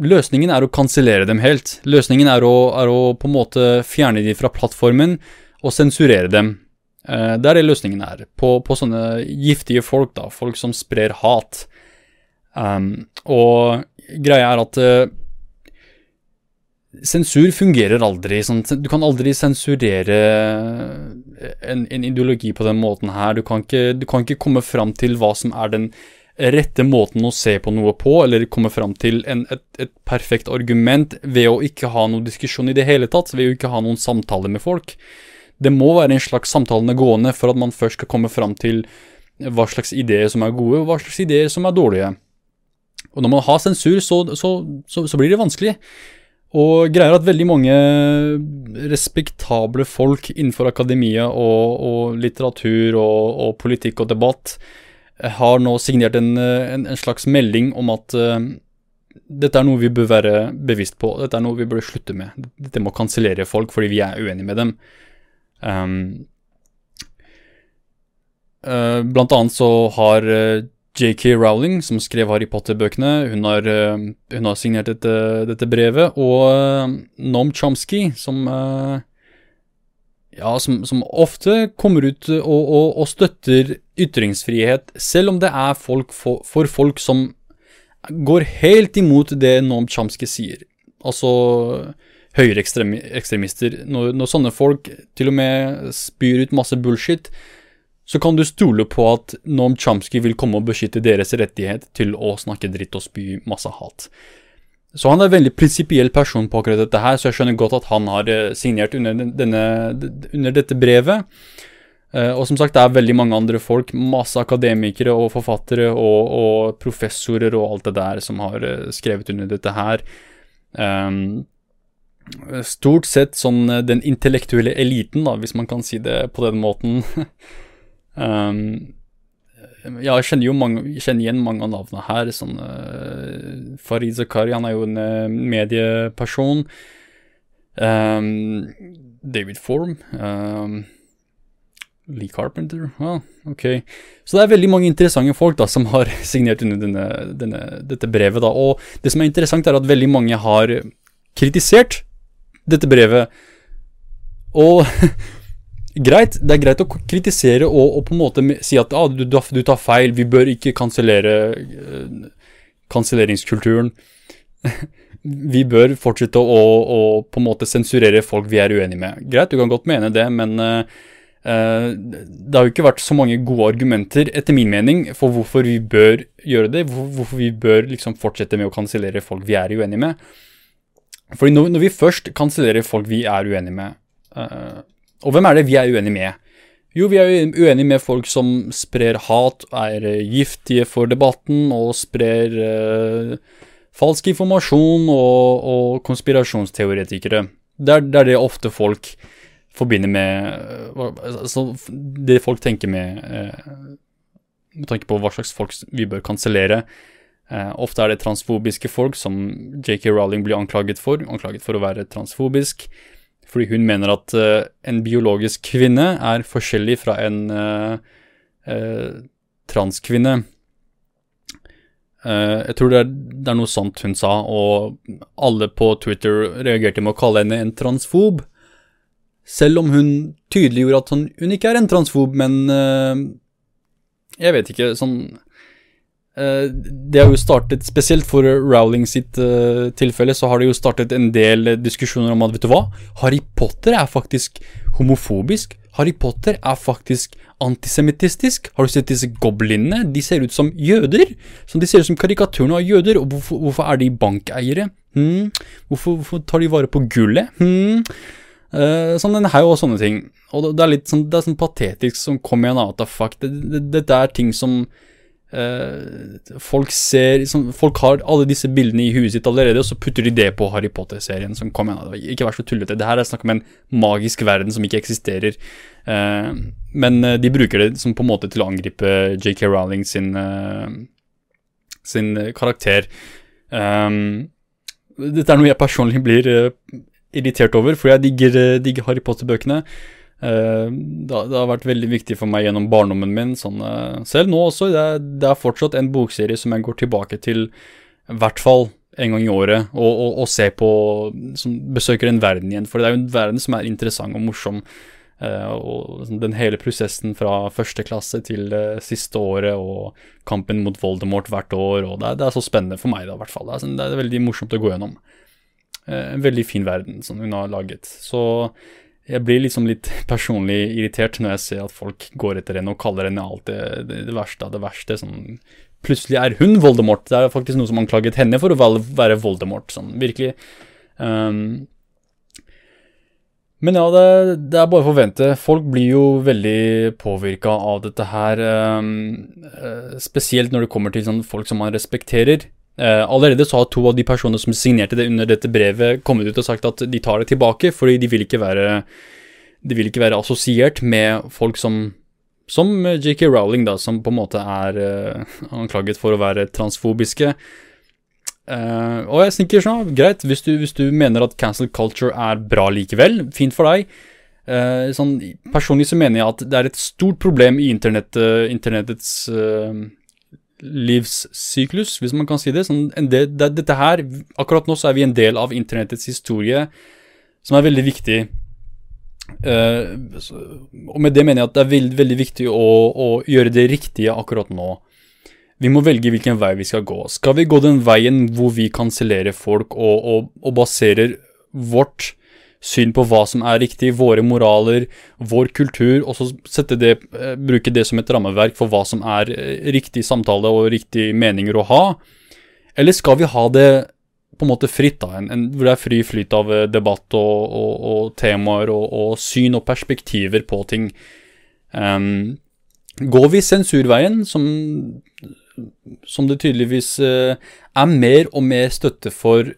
løsningen er å kansellere dem helt. Løsningen er å, er å, på en måte fjerne dem fra plattformen og sensurere dem. Uh, det er det løsningen er. På, på, sånne giftige folk, da. Folk som sprer hat. Um, og greia er at uh, Sensur fungerer aldri. Sånn, du kan aldri sensurere en, en, ideologi på den måten her. Du kan, ikke, du kan ikke komme fram til hva som er den rette måten å se på noe på, eller komme fram til en, et, et, perfekt argument ved å ikke ha noen diskusjon i det hele tatt, ved å ikke ha noen samtale med folk. Det må være en slags samtalene gående for at man først skal komme fram til hva slags ideer som er gode, og hva slags ideer som er dårlige. Og når man har sensur, så, så, så, så blir det vanskelig. Og greier at veldig mange respektable folk innenfor akademia og, og litteratur og, og, politikk og debatt har nå signert en, en, en slags melding om at uh, dette er noe vi bør være bevisst på, dette er noe vi bør slutte med. Dette må kansellere folk fordi vi er uenige med dem. Um, uh, blant annet så har uh, JK Rowling, som skrev Harry Potter-bøkene, hun, uh, hun, har signert dette, dette brevet. Og uh, Noam Chomsky, som uh, ja, som, som, ofte kommer ut og, og, og, støtter ytringsfrihet, selv om det er folk for, for, folk som går helt imot det Noam Chomsky sier. Altså høyreekstremister. Når, når sånne folk til og med spyr ut masse bullshit, så kan du stole på at Noam Chomsky vil komme og beskytte deres rettighet til å snakke dritt og spy masse hat. Så han er en veldig prinsipiell person på akkurat dette her, så jeg skjønner godt at han har eh, signert under, denne, under dette brevet. Eh, og som sagt, det er veldig mange andre folk, masse akademikere og forfattere og, og professorer og alt det der som har eh, skrevet under dette her. Um, stort sett sånn den intellektuelle eliten, da, hvis man kan si det på den måten. (laughs) Um, ja, jeg kjenner jo mange, kjenner igjen mange av navnene her. Sånn, uh, Farid Zakari, han er jo en uh, medieperson. Um, David Form. Um, Lee Carpenter. Ah, ok. Så det er veldig mange interessante folk da, som har (laughs) signert under denne, denne, dette brevet. Da. Og det som er interessant, er at veldig mange har kritisert dette brevet. Og (laughs) greit, det er greit å kritisere og, og på en måte si at ah, du, du, tar feil, vi bør ikke kansellere uh, kanselleringskulturen. (laughs) vi bør fortsette å, å, på en måte sensurere folk vi er uenige med. Greit, du kan godt mene det, men uh, det har jo ikke vært så mange gode argumenter, etter min mening, for hvorfor vi bør gjøre det. Hvor, hvorfor vi bør liksom fortsette med å kansellere folk vi er uenige med. Fordi når, når vi først kansellerer folk vi er uenige med Og hvem er det vi er uenige med? Jo, vi er uenige med folk som sprer hat, er giftige for debatten og sprer eh, falsk informasjon og, og konspirasjonsteoretikere. Det er, det er, det ofte folk forbinder med altså, Det folk tenker med med tanke på hva slags folk vi bør kansellere. Eh, ofte er det transfobiske folk som JK Rowling blir anklaget for, anklaget for å være transfobisk, fordi hun mener at uh, en biologisk kvinne er forskjellig fra en uh, uh, transkvinne. Jeg tror det er, det er, noe sant hun sa, og alle på Twitter reagerte med å kalle henne en transfob. Selv om hun tydeliggjorde at hun, hun ikke er en transfob, men jeg vet ikke, sånn Det har jo startet, spesielt for Rowling sitt uh, tilfelle, så har det jo startet en del diskusjoner om at, vet du hva, Harry Potter er faktisk homofobisk. Harry Potter er faktisk antisemittistisk. Har du sett disse goblinene? De ser ut som jøder. Så de ser ut som karikaturene av jøder. Og hvorfor, hvorfor er de bankeiere? Hmm? Hvorfor, hvorfor, tar de vare på gullet? Hmm? Uh, sånn den haug og sånne ting. Og det er litt sånn, det er sånn patetisk som kommer igjen, what the fuck. Dette det, det, er ting som uh, folk ser liksom, Folk har alle disse bildene i huet sitt allerede, og så putter de det på Harry Potter-serien. som kom igjen, Ikke vær så tullete. Det her er snakk om en magisk verden som ikke eksisterer. Uh, men de bruker det som på en måte til å angripe JK Rowling sin, sin karakter. Um, dette er noe jeg personlig blir irritert over, for jeg digger, eh, digger Harry Potter-bøkene. Uh, det, har vært veldig viktig for meg gjennom barndommen min, sånn, uh, selv nå også. Det er, det er, fortsatt en bokserie som jeg går tilbake til i hvert fall en gang i året, og, og, og ser på som Besøker en verden igjen. For det er jo en verden som er interessant og morsom. Uh, og sånn, den hele prosessen fra første klasse til siste året, og kampen mot Voldemort hvert år. og Det er, det er så spennende for meg, da, i hvert fall. Det er, sånn, det er veldig morsomt å gå gjennom. Eh, en veldig fin verden som hun har laget. Så jeg blir liksom litt (laughs) personlig irritert når jeg ser at folk går etter henne og kaller henne alt det, det, det verste av det verste. Sånn, plutselig er hun Voldemort. Det er faktisk noen som anklaget henne for å være Voldemort. Sånn, virkelig. Um, men ja, det, det, er bare å forvente. Folk blir jo veldig påvirka av dette her. Um, spesielt når det kommer til sånn folk som man respekterer. Uh, allerede så har to av de personene som signerte det under dette brevet, kommet ut og sagt at de tar det tilbake, fordi de vil ikke være, vil ikke være assosiert med folk som som JK Rowling, da, som på en måte er uh, anklaget for å være transfobiske. Uh, og jeg tenker sånn, greit, hvis du, hvis du, mener at cancel culture er bra likevel, fint for deg. Uh, sånn, personlig så mener jeg at det er et stort problem i internett, internettets livssyklus, hvis man kan si det. Sånn, del, det. Dette her, akkurat nå så er vi en del av internettets historie, som er veldig viktig. Uh, og med det mener jeg at det er veld, veldig viktig å, å, gjøre det riktige akkurat nå. Vi må velge hvilken vei vi skal gå. Skal vi gå den veien hvor vi kansellerer folk og, og, og baserer vårt syn på hva som er riktig, våre moraler, vår kultur, og så det, eh, bruke det som et rammeverk for hva som er eh, riktig samtale og riktige meninger å ha? Eller skal vi ha det på en måte fritt, da, en, en, hvor det er fri flyt av eh, debatt og, og, og temaer og, og, syn og perspektiver på ting? Um, går vi sensurveien, som, som det tydeligvis er mer og mer støtte for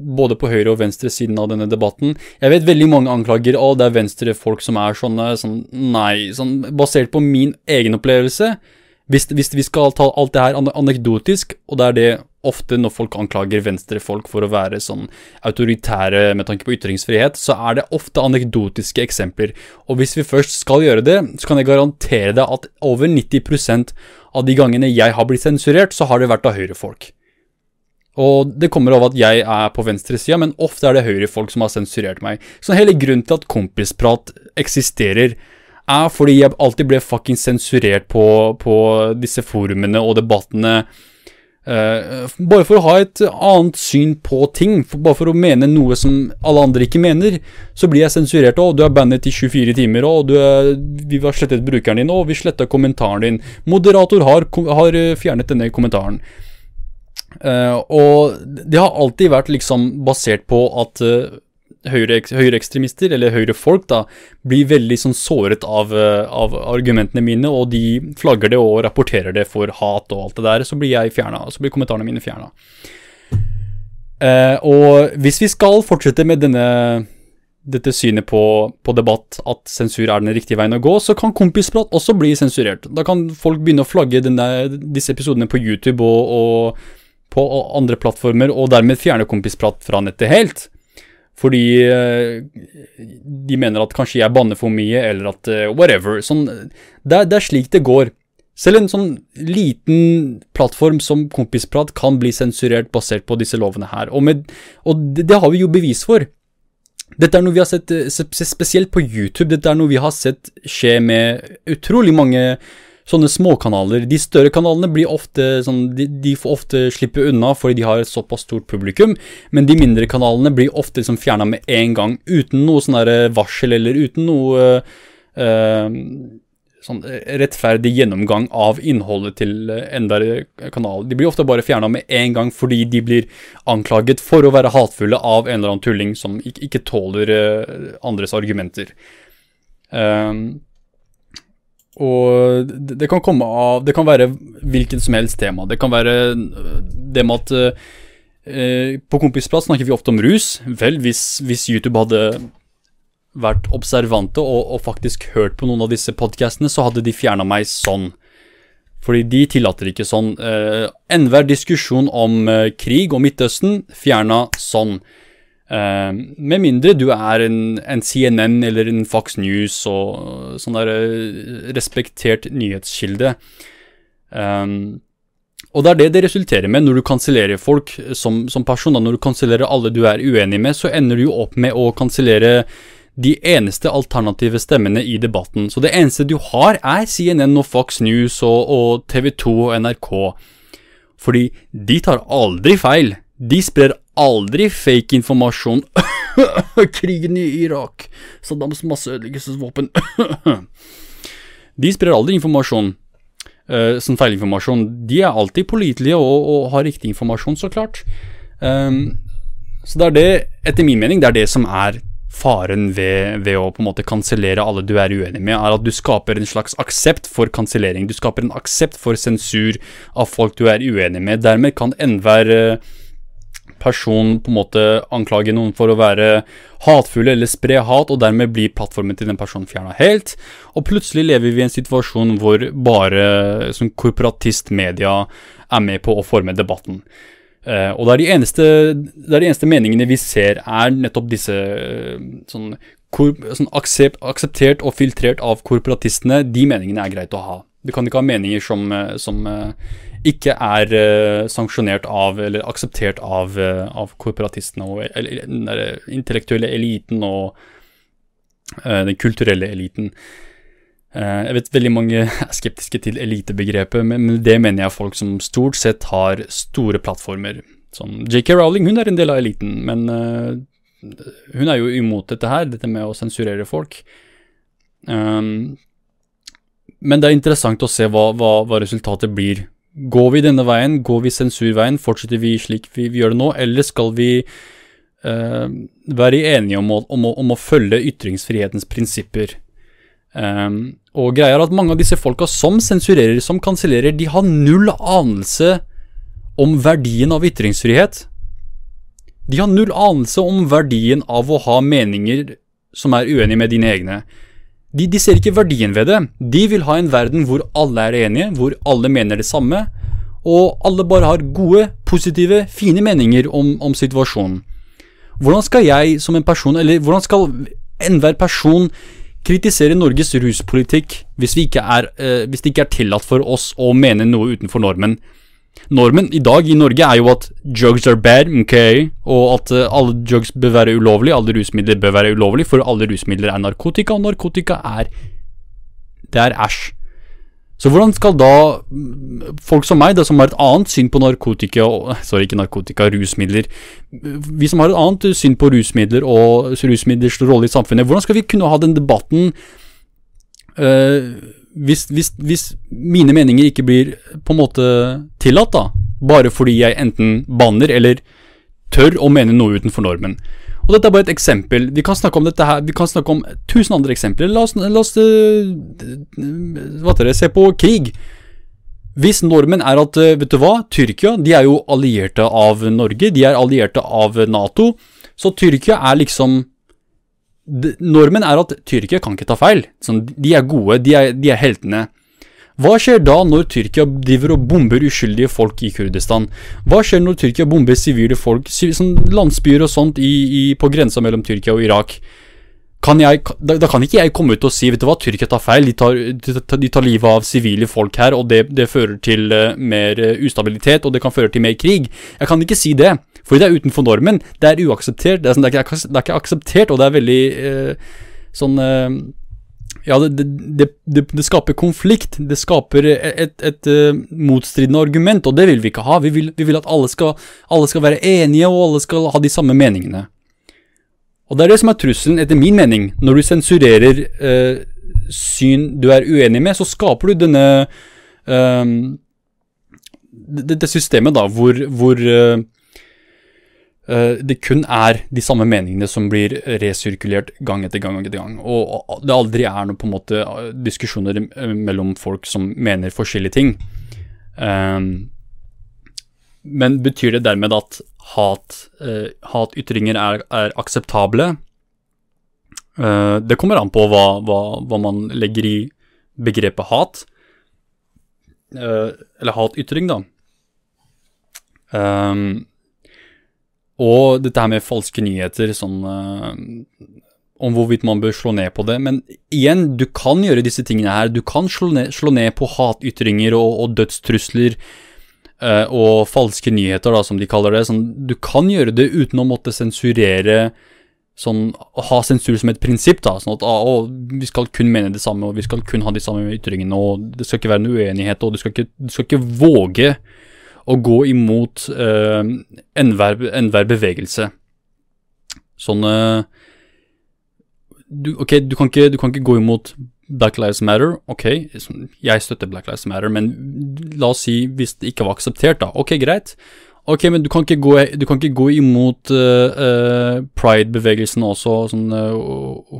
både på høyre- og venstresiden av denne debatten. Jeg vet veldig mange anklager å det er venstrefolk som er sånne, sånn Nei, sånn basert på min egen opplevelse. Hvis, hvis vi skal ta alt det her anekdotisk, og det er det ofte når folk anklager venstrefolk for å være sånn autoritære med tanke på ytringsfrihet, så er det ofte anekdotiske eksempler. Og hvis vi først skal gjøre det, så kan jeg garantere deg at over 90% av de gangene jeg har blitt sensurert, så har det vært av høyrefolk. Og det kommer av at jeg er på venstresida, men ofte er det høyrefolk som har sensurert meg. Så hele grunnen til at kompisprat eksisterer, er fordi jeg alltid ble fucking sensurert på, på disse forumene og debattene. Uh, bare for å ha et annet syn på ting, for, bare for å mene noe som alle andre ikke mener, så blir jeg sensurert. Å, du er bandet i 24 timer, og er, vi har slettet brukeren din, og vi sletta kommentaren din. Moderator har, har fjernet denne kommentaren. Uh, og det har alltid vært liksom basert på at uh, høyreekstremister, høyre eller høyrefolk, da, blir veldig sånn såret av, uh, av, argumentene mine, og de flagger det og rapporterer det for hat og alt det der, så blir jeg fjerna. Så blir kommentarene mine fjerna. og hvis vi skal fortsette med denne dette synet på, på, debatt, at sensur er den riktige veien å gå, så kan kompisprat også bli sensurert. Da kan folk begynne å flagge denne, disse episodene på YouTube og, og, på andre plattformer, og dermed fjerne kompisprat fra nettet helt. Fordi eh, de mener at kanskje jeg banner for mye, eller at uh, whatever. Sånn, det, det er slik det går. Selv en sånn liten plattform som Kompisprat kan bli sensurert basert på disse lovene her. Og, med, og det, det, har vi jo bevis for. Dette er noe vi har sett eh, spesielt på YouTube. Dette er noe vi har sett skje med utrolig mange sånne småkanaler. De større kanalene blir ofte sånn, de, de, får ofte slippe unna fordi de har et såpass stort publikum, men de mindre kanalene blir ofte liksom fjerna med en gang, uten noe sånn varsel eller uten noe uh, sånn rettferdig gjennomgang av innholdet til enda kanal. De blir ofte bare fjerna med en gang fordi de blir anklaget for å være hatefulle av en eller annen tulling som ikke, ikke tåler andres argumenter. Um, og det, kan komme av Det kan være hvilket som helst tema. Det kan være det med at uh, På Kompisplass snakker vi ofte om rus. Vel, hvis, hvis YouTube hadde vært observante og, og, faktisk hørt på noen av disse podkastene, så hadde de fjerna meg sånn. Fordi de tillater ikke sånn. Eh, Enhver diskusjon om eh, krig og Midtøsten fjerna sånn. Eh, med mindre du er en, en, CNN eller en Fox News og sånn der eh, respektert nyhetskilde. Um, og det er det det resulterer med når du kansellerer folk som, som person. Da. Når du kansellerer alle du er uenig med, så ender du jo opp med å kansellere de eneste alternative stemmene i debatten. Så det eneste du har, er CNN og Fox News og, og TV 2 og NRK. Fordi de tar aldri feil. De sprer aldri fake informasjon. (laughs) Krigen i Irak. Saddams masseødeleggelsesvåpen. (laughs) de sprer aldri informasjon. Uh, sånn feilinformasjon. De er alltid pålitelige og, og, har riktig informasjon, så klart. Um, så det er det, etter min mening, det er det som er faren ved, ved, å på en måte kansellere alle du er uenig med, er at du skaper en slags aksept for kansellering. Du skaper en aksept for sensur av folk du er uenig med. Dermed kan enhver eh, person på en måte anklage noen for å være hatefulle eller spre hat, og dermed blir plattformen til den personen fjerna helt. Og plutselig lever vi i en situasjon hvor bare som korporatistmedia er med på å forme debatten. Uh, og det er, de eneste, det er de eneste meningene vi ser, er nettopp disse uh, sånn, kor, sånn aksept, akseptert og filtrert av korporatistene. De meningene er greit å ha. Du kan ikke ha meninger som, uh, som ikke er sanksjonert av eller akseptert av, av korporatistene og eller, den intellektuelle eliten og den kulturelle eliten. Eh, jeg vet veldig mange (laughs) er skeptiske til elitebegrepet, men det mener jeg er folk som stort sett har store plattformer. Som JK Rowling, hun er en del av eliten, men hun er jo imot dette her, dette med å sensurere folk. Um, men det er interessant å se hva, hva, hva, resultatet blir. Går vi denne veien, går vi sensurveien, fortsetter vi slik vi, vi gjør det nå, eller skal vi uh, være enige om å, om, å, om å følge ytringsfrihetens prinsipper? Um, og greia er at mange av disse folka som sensurerer, som kansellerer, de har null anelse om verdien av ytringsfrihet. De har null anelse om verdien av å ha meninger som er uenige med dine egne. De, de, ser ikke verdien ved det. De vil ha en verden hvor alle er enige, hvor alle mener det samme, og alle bare har gode, positive, fine meninger om, om situasjonen. Hvordan skal jeg som en person, eller hvordan skal enhver person kritisere Norges ruspolitikk hvis, er, eh, hvis, det ikke er tillatt for oss å mene noe utenfor normen. Normen i dag i Norge er jo at drugs are bad, ok, og at uh, alle drugs bør være ulovlig, alle rusmidler bør være ulovlig, for alle rusmidler er narkotika, og narkotika er Det er æsj. Så hvordan skal da mm, folk som meg, da, som har et annet syn på narkotika (laughs) Sorry, ikke narkotika, rusmidler. Vi som har et annet syn på rusmidler og rusmidlers rolle i samfunnet, hvordan skal vi kunne ha den debatten uh, hvis, hvis, hvis, mine meninger ikke blir på en måte tillatt, da? bare fordi jeg enten banner eller tør å mene noe utenfor normen. Og dette er bare et eksempel. Vi kan snakke om dette her, vi kan snakke om tusen andre eksempler. La oss, la oss uh, hva dere, se på krig. Hvis normen er at, uh, vet du hva, Tyrkia de er jo allierte av Norge, de er allierte av Nato, så Tyrkia er liksom Normen er at Tyrkia kan ikke ta feil. Sånn, de er gode, de er, de er heltene. Hva skjer da når Tyrkia driver og bomber uskyldige folk i Kurdistan? Hva skjer når Tyrkia bomber sivile folk, sånn landsbyer og sånt i, i, på grensa mellom Tyrkia og Irak? Kan jeg, da, da, kan ikke jeg komme ut og si vet du hva, Tyrkia tar feil, de tar, de tar livet av sivile folk her, og det, det fører til uh, mer uh, ustabilitet, og det kan føre til mer krig. Jeg kan ikke si det, for det er utenfor normen. Det er uakseptert. Det er, sånn, det er, ikke, det er ikke, akseptert, og det er veldig uh, sånn ja, det, det, det, det, skaper konflikt. Det skaper et, et, et uh, motstridende argument, og det vil vi ikke ha. Vi vil, vi vil at alle skal, alle skal, være enige, og alle skal ha de samme meningene. Og det er det som er trusselen, etter min mening. Når du sensurerer uh, syn du er uenig med, så skaper du denne uh, Dette systemet, da, hvor, hvor Eh, det kun er de samme meningene som blir resirkulert gang etter gang. etter gang, Og det aldri er noe på en måte eh, diskusjoner eh, mellom folk som mener forskjellige ting. Men betyr det dermed at hat, hatytringer er, er akseptable? Det kommer an på hva, hva, hva man legger i begrepet hat. Eller hatytring, da. Um, og dette her med falske nyheter, sånn uh, om hvorvidt man bør slå ned på det. Men igjen, du kan gjøre disse tingene her. Du kan slå ned, slå ned på hatytringer og, og dødstrusler uh, og falske nyheter, da, som de kaller det. Sånn, du kan gjøre det uten å måtte sensurere Sånn, ha sensur som et prinsipp. da, sånn at ah, å, Vi skal kun mene det samme, og vi skal kun ha de samme ytringene. og Det skal ikke være en uenighet, og du skal ikke, du skal ikke våge å gå imot uh, enhver, bevegelse. Sånn uh, du, Ok, du kan, ikke, du kan, ikke, gå imot Black Lives Matter. Ok, jeg støtter Black Lives Matter, men la oss si hvis det ikke var akseptert, da. Ok, greit. Ok, men du kan ikke gå, kan ikke gå imot uh, uh, pride-bevegelsen også, sånn uh,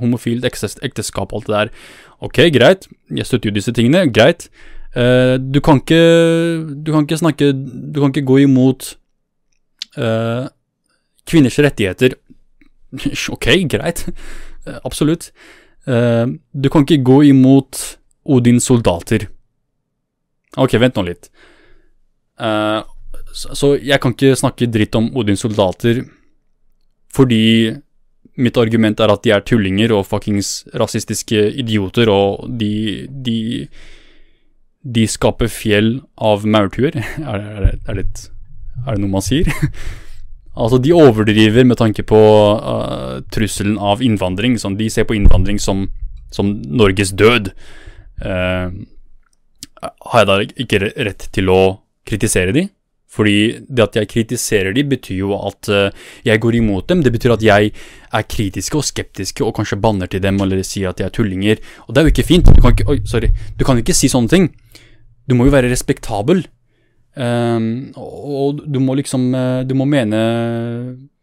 homofilt ekteskap og alt det der. Ok, greit, jeg støtter jo disse tingene, greit. Du kan ikke Du kan ikke snakke Du kan ikke gå imot kvinners rettigheter. (laughs) ok, greit. Uh, du kan ikke gå imot Odins soldater. Ok, vent nå litt. Så, så jeg kan ikke snakke dritt om Odins soldater fordi mitt argument er at de er tullinger og fuckings rasistiske idioter, og de, de de skaper fjell av maurtuer. (laughs) Er, er, er, er, det noe man sier? (laughs) altså, de overdriver med tanke på uh, trusselen av innvandring. Sånn, de ser på innvandring som, som Norges død. Uh, har jeg da ikke rett til å kritisere de? Fordi det at jeg kritiserer de, betyr jo at uh, jeg går imot dem. Det betyr at jeg er kritiske og skeptiske og kanskje banner til dem eller sier at de er tullinger. Og det er jo ikke fint. Du kan ikke, oi, sorry. Du kan ikke si sånne ting. Du må jo være respektabel. Um, og du må liksom eh, Du må mene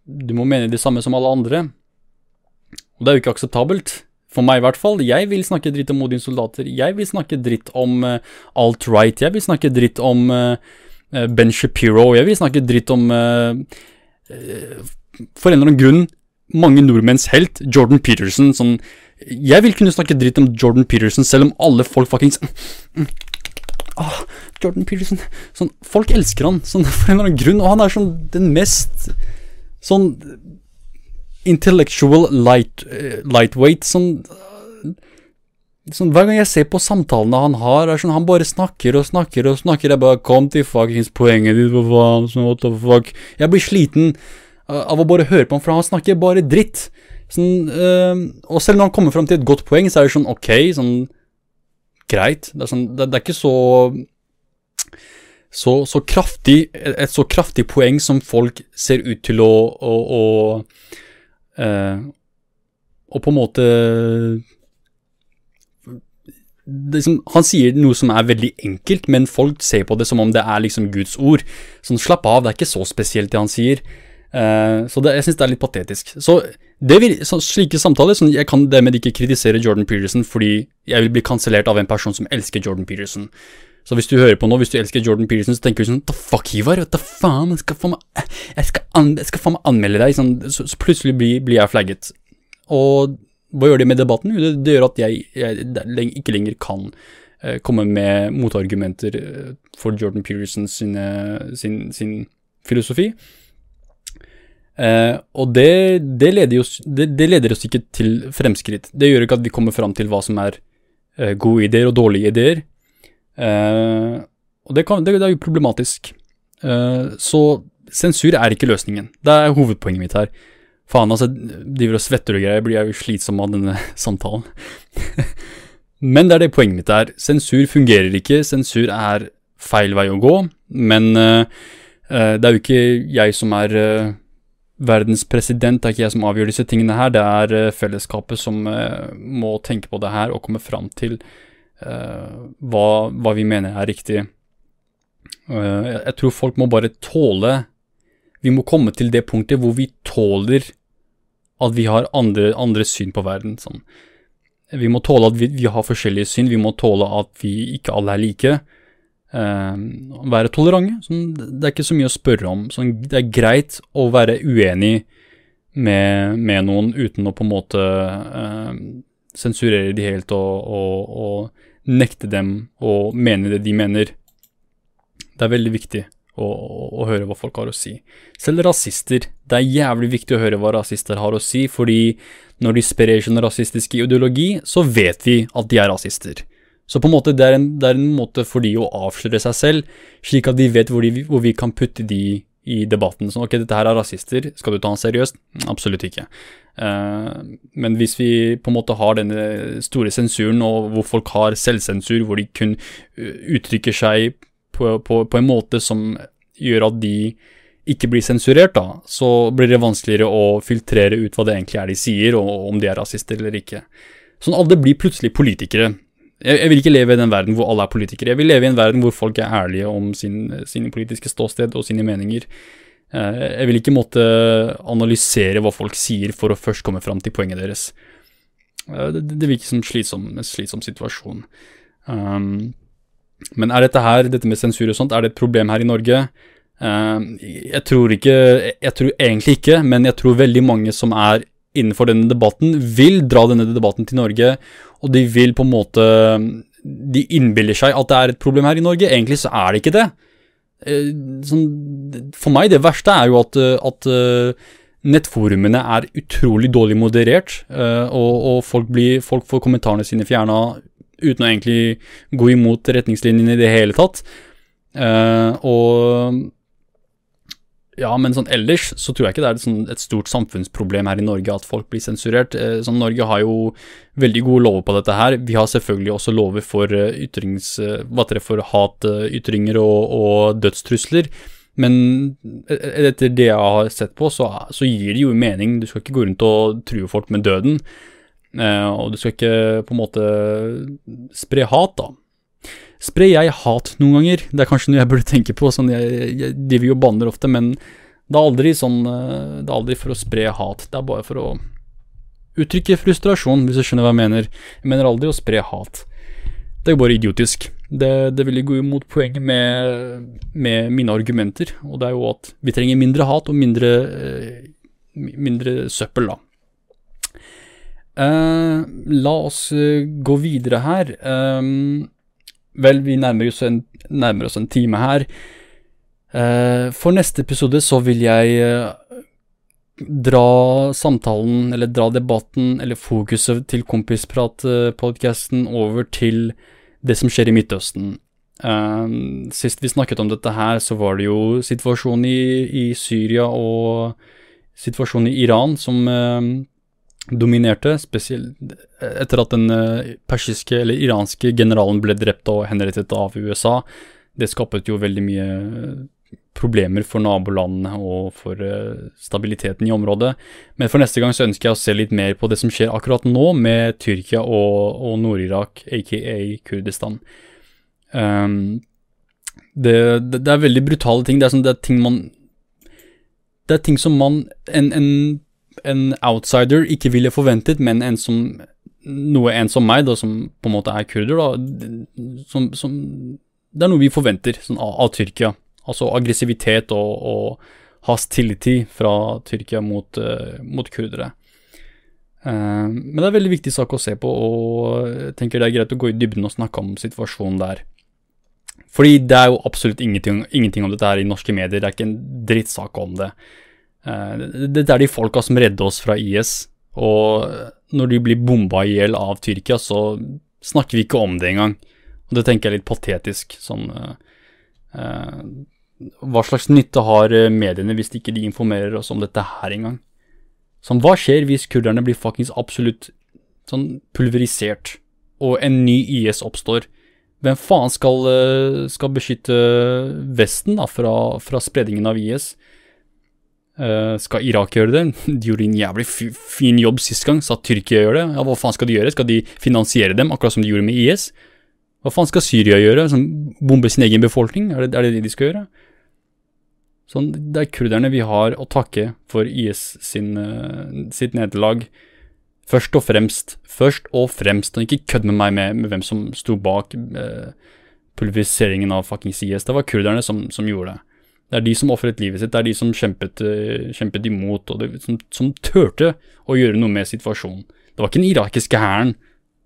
Du må mene det samme som alle andre. Og det er jo ikke akseptabelt. For meg, i hvert fall. Jeg vil snakke dritt om Odins soldater. Jeg vil snakke dritt om uh, alt-right. Jeg vil snakke dritt om uh, Ben Shapiro. Jeg vil snakke dritt om uh, For en eller annen grunn mange nordmenns helt, Jordan Peterson. Sånn Jeg vil kunne snakke dritt om Jordan Peterson selv om alle folk fuckings Åh, Jordan Peterson sånn, Folk elsker han sånn, (laughs) for en eller annen grunn, og han er sånn den mest sånn intellectual light, uh, lightweight sånn, sånn Hver gang jeg ser på samtalene han har, er sånn han bare snakker og snakker og snakker. Jeg bare Kom til fuckings poenget ditt, hva faen, sånn, what the fuck. Jeg blir sliten av å bare høre på ham, for han snakker bare dritt. Sånn, uh, og selv når han kommer fram til et godt poeng, så er det sånn ok, sånn greit. Det er, sånn, det, det er ikke så, så, så kraftig Et så kraftig poeng som folk ser ut til å å, å, eh, å på en måte som, Han sier noe som er veldig enkelt, men folk ser på det som om det er liksom Guds ord. Sånn, slapp av, det er ikke så spesielt det han sier. Uh, så det, jeg syns det er litt patetisk. Så, vil, så slike samtaler sånn, Jeg kan dermed ikke kritisere Jordan Peterson fordi jeg vil bli kansellert av en person som elsker Jordan Peterson. Så hvis du hører på nå, hvis du elsker Jordan Peterson, så tenker du sånn The fuck, Ivar? Hva faen? Jeg skal faen meg, jeg skal, an, jeg skal faen anmelde deg. Sånn, så, så, plutselig blir, blir, jeg flagget. Og hva gjør det med debatten? Det, det gjør at jeg, jeg, ikke lenger kan uh, komme med motargumenter uh, for Jordan Peterson sin, sin, sin filosofi. Uh, og det, det, leder oss, det, det, leder oss ikke til fremskritt. Det gjør ikke at vi kommer fram til hva som er gode ideer og dårlige ideer. Eh, og kan, det, er jo problematisk. Uh, så sensur er ikke løsningen. Det er hovedpoenget mitt her. Faen, altså, driver og svetter og greier, blir jeg jo slitsom av denne (laughs) samtalen. (laughs) men det er det poenget mitt er. Sensur fungerer ikke, sensur er feil vei å gå, men uh, det er jo ikke jeg som er verdens president, det er ikke jeg som avgjør disse tingene her, det er fellesskapet som må tenke på det her og komme fram til Uh, hva, hva, vi mener er riktig. Uh, jeg tror folk må bare tåle Vi må komme til det punktet hvor vi tåler at vi har andre, andre syn på verden. Sånn. Vi må tåle at vi, vi, har forskjellige syn, vi må tåle at vi ikke alle er like. Uh, være tolerante. Sånn, det er ikke så mye å spørre om. Sånn, det er greit å være uenig med, med, noen uten å på en måte sensurere de helt og, og, og nekte dem å mene det de mener. Det er veldig viktig å, å, å, høre hva folk har å si. Selv rasister. Det er jævlig viktig å høre hva rasister har å si, fordi når de sprer sin rasistiske ideologi, så vet vi at de er rasister. Så på en måte, det er en, det er en måte for de å avsløre seg selv, slik at de vet hvor, de, hvor vi kan putte de i debatten. Sånn, ok, dette her er rasister, skal du ta han seriøst? Absolutt ikke. Uh, men hvis vi på en måte har denne store sensuren, og hvor folk har selvsensur, hvor de kun eh, uttrykker seg på, på, på en måte som gjør at de ikke blir sensurert, da, så blir det vanskeligere å filtrere ut hva det egentlig er de sier, og om de er rasister eller ikke. Sånn alle blir plutselig politikere. Jeg, jeg, vil ikke leve i den verden hvor alle er politikere. Jeg vil leve i en verden hvor folk er ærlige om sin, sine politiske ståsted og sine meninger. Eh, jeg vil ikke måtte analysere hva folk sier for å først komme fram til poenget deres. Eh, det, det virker som en slitsom situasjon. Um, men er dette her, dette med sensur og sånt, er det et problem her i Norge? Um, jeg tror ikke Jeg tror egentlig ikke, men jeg tror veldig mange som er innenfor denne debatten, vil dra denne debatten til Norge og de vil på en måte De innbiller seg at det er et problem her i Norge. Egentlig så er det ikke det. Eh, sånn, for meg, det verste er jo at, at eh, nettforumene er utrolig dårlig moderert, eh, og, og folk, blir, folk, får kommentarene sine fjerna uten å egentlig gå imot retningslinjene i det hele tatt. og ja, men sånn ellers så tror jeg ikke det er et, sånn, et stort samfunnsproblem her i Norge at folk blir sensurert. Eh, sånn, Norge har jo veldig gode lover på dette her. Vi har selvfølgelig også lover for uh, ytrings... Det, for hatytringer og, og dødstrusler. Men etter det jeg har sett på, så, så, gir det jo mening. Du skal ikke gå rundt og true folk med døden. Og du skal ikke på en måte spre hat, da. Sprer jeg hat noen ganger? Det er kanskje noe jeg burde tenke på. Sånn, jeg, jeg driver jo banner ofte, men det er aldri sånn eh, Det er aldri for å spre hat. Det er bare for å uttrykke frustrasjon, hvis du skjønner hva jeg mener. Jeg mener aldri å spre hat. Det er jo bare idiotisk. Det, det vil gå imot poenget med, med, mine argumenter, og det er jo at vi trenger mindre hat og mindre, eh, mindre søppel, da. Uh, la oss gå videre her. Um, Vel, vi nærmer oss en, nærmer oss en time her. Uh, for neste episode så vil jeg uh, dra samtalen, eller dra debatten, eller fokuset til Kompisprat-podkasten over til det som skjer i Midtøsten. Uh, sist vi snakket om dette her, så var det jo situasjonen i, i Syria og situasjonen i Iran som dominerte, spesielt etter at den eh, persiske eller iranske generalen ble drept og henrettet av USA. Det skapet jo veldig mye problemer for nabolandene og for uh, stabiliteten i området. Men for neste gang så ønsker jeg å se litt mer på det som skjer akkurat nå med Tyrkia og, og Nord-Irak, aka Kurdistan. Um, det, det, det, er veldig brutale ting. Det er, sånn, det er ting man Det er ting som man en, en, en, outsider ikke ville forventet, men en som noe en som meg, da, som på en måte er kurder, da, som, som Det er noe vi forventer sånn, av, av Tyrkia. Altså aggressivitet og, og hostility fra Tyrkia mot, uh, mot kurdere. Uh, men det er en veldig viktig sak å se på, og jeg tenker det er greit å gå i dybden og snakke om situasjonen der. Fordi det er jo absolutt ingenting, ingenting om dette her i norske medier, det er ikke en drittsak om det. Uh, dette er de folka som redder oss fra IS, og når de blir bomba i hjel av Tyrkia, så snakker vi ikke om det engang. Og det tenker jeg er litt patetisk. sånn... eh, hva slags nytte har eh, mediene hvis ikke de informerer oss om dette her engang? Sånn, hva skjer hvis kurderne blir fuckings absolutt sånn pulverisert, og en ny IS oppstår? Hvem faen skal, eh, skal beskytte Vesten da, fra, fra spredningen av IS? Uh, skal Irak gjøre det? (laughs) De gjorde en jævlig fin jobb sist gang. Sa Tyrkia gjør det? Ja, Hva faen skal de gjøre? Skal de finansiere dem, akkurat som de gjorde med IS? Hva faen skal Syria gjøre? Sånn, bombe sin egen befolkning? Er det, er det det de skal gjøre? Sånn, det er kurderne vi har å takke for IS sin, uh, sitt nederlag. Først og fremst. Først og fremst. Og ikke kødd med meg med, med, hvem som sto bak uh, pulveriseringen av fuckings IS. Det var kurderne som, som, gjorde det. Det er de som ofret livet sitt, det er de som kjempet, uh, kjempet imot, og det, som, som turte å gjøre noe med situasjonen. Det var ikke den irakiske hæren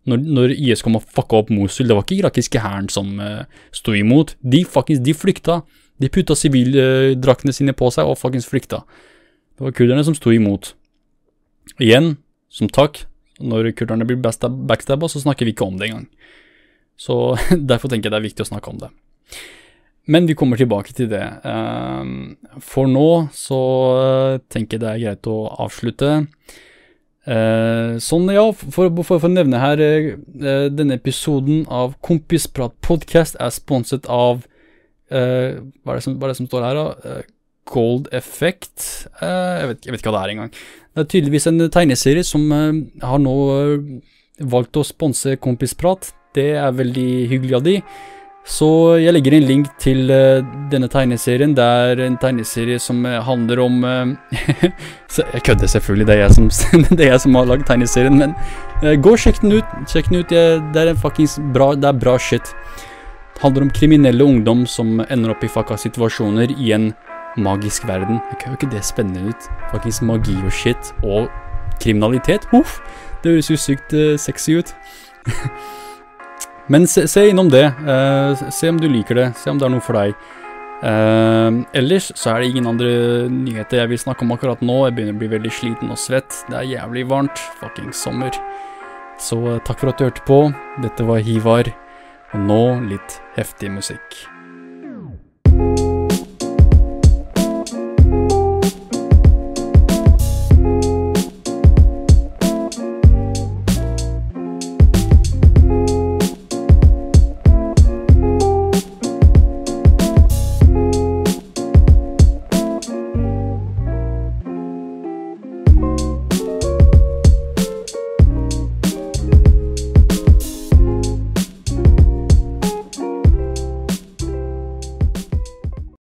når, når, IS kom og fucka opp Mosul, det var ikke irakiske hæren som uh, sto imot. De fuckings, de flykta. De putta sivildraktene sine på seg og fuckings flykta. Det var kurderne som sto imot. Igjen, som takk, når kurderne blir backstabba, så snakker vi ikke om det engang. Så (laughs) derfor tenker jeg det er viktig å snakke om det. Men vi kommer tilbake til det. Ehm, for nå så tenker jeg det er greit å avslutte. Eh, sånn, ja, for, å nevne her eh, Denne episoden av Kompisprat podcast er sponset av hva, er det som, er det som står her, da? Gold Effect? Jeg, vet, jeg, vet, ikke hva det er engang. Det er tydeligvis en tegneserie som har nå valgt å sponse Kompisprat. Det er veldig hyggelig av de. Så jeg legger en link til denne tegneserien. Det er en tegneserie som handler om (laughs) Jeg kødder selvfølgelig, det er jeg som, (laughs) det er jeg som har lagd tegneserien, men gå og sjekk den ut. Sjekk den ut, det er fuckings bra, det er bra shit Det handler om kriminelle ungdom som ender opp i fucka situasjoner i en magisk verden. Jeg kan jo ikke det spennende ut? Fuckings magi og shit. Og kriminalitet. Huff! Det høres jo sykt sexy ut. (laughs) Men se, se, innom det. Uh, se om du liker det. Se om det er noe for deg. Uh, ellers så er det ingen andre nyheter jeg vil snakke om akkurat nå. Jeg begynner å bli veldig sliten og svett. Det er jævlig varmt. Fucking sommer. Så takk for at du hørte på. Dette var Hivar. Og nå litt heftig musikk.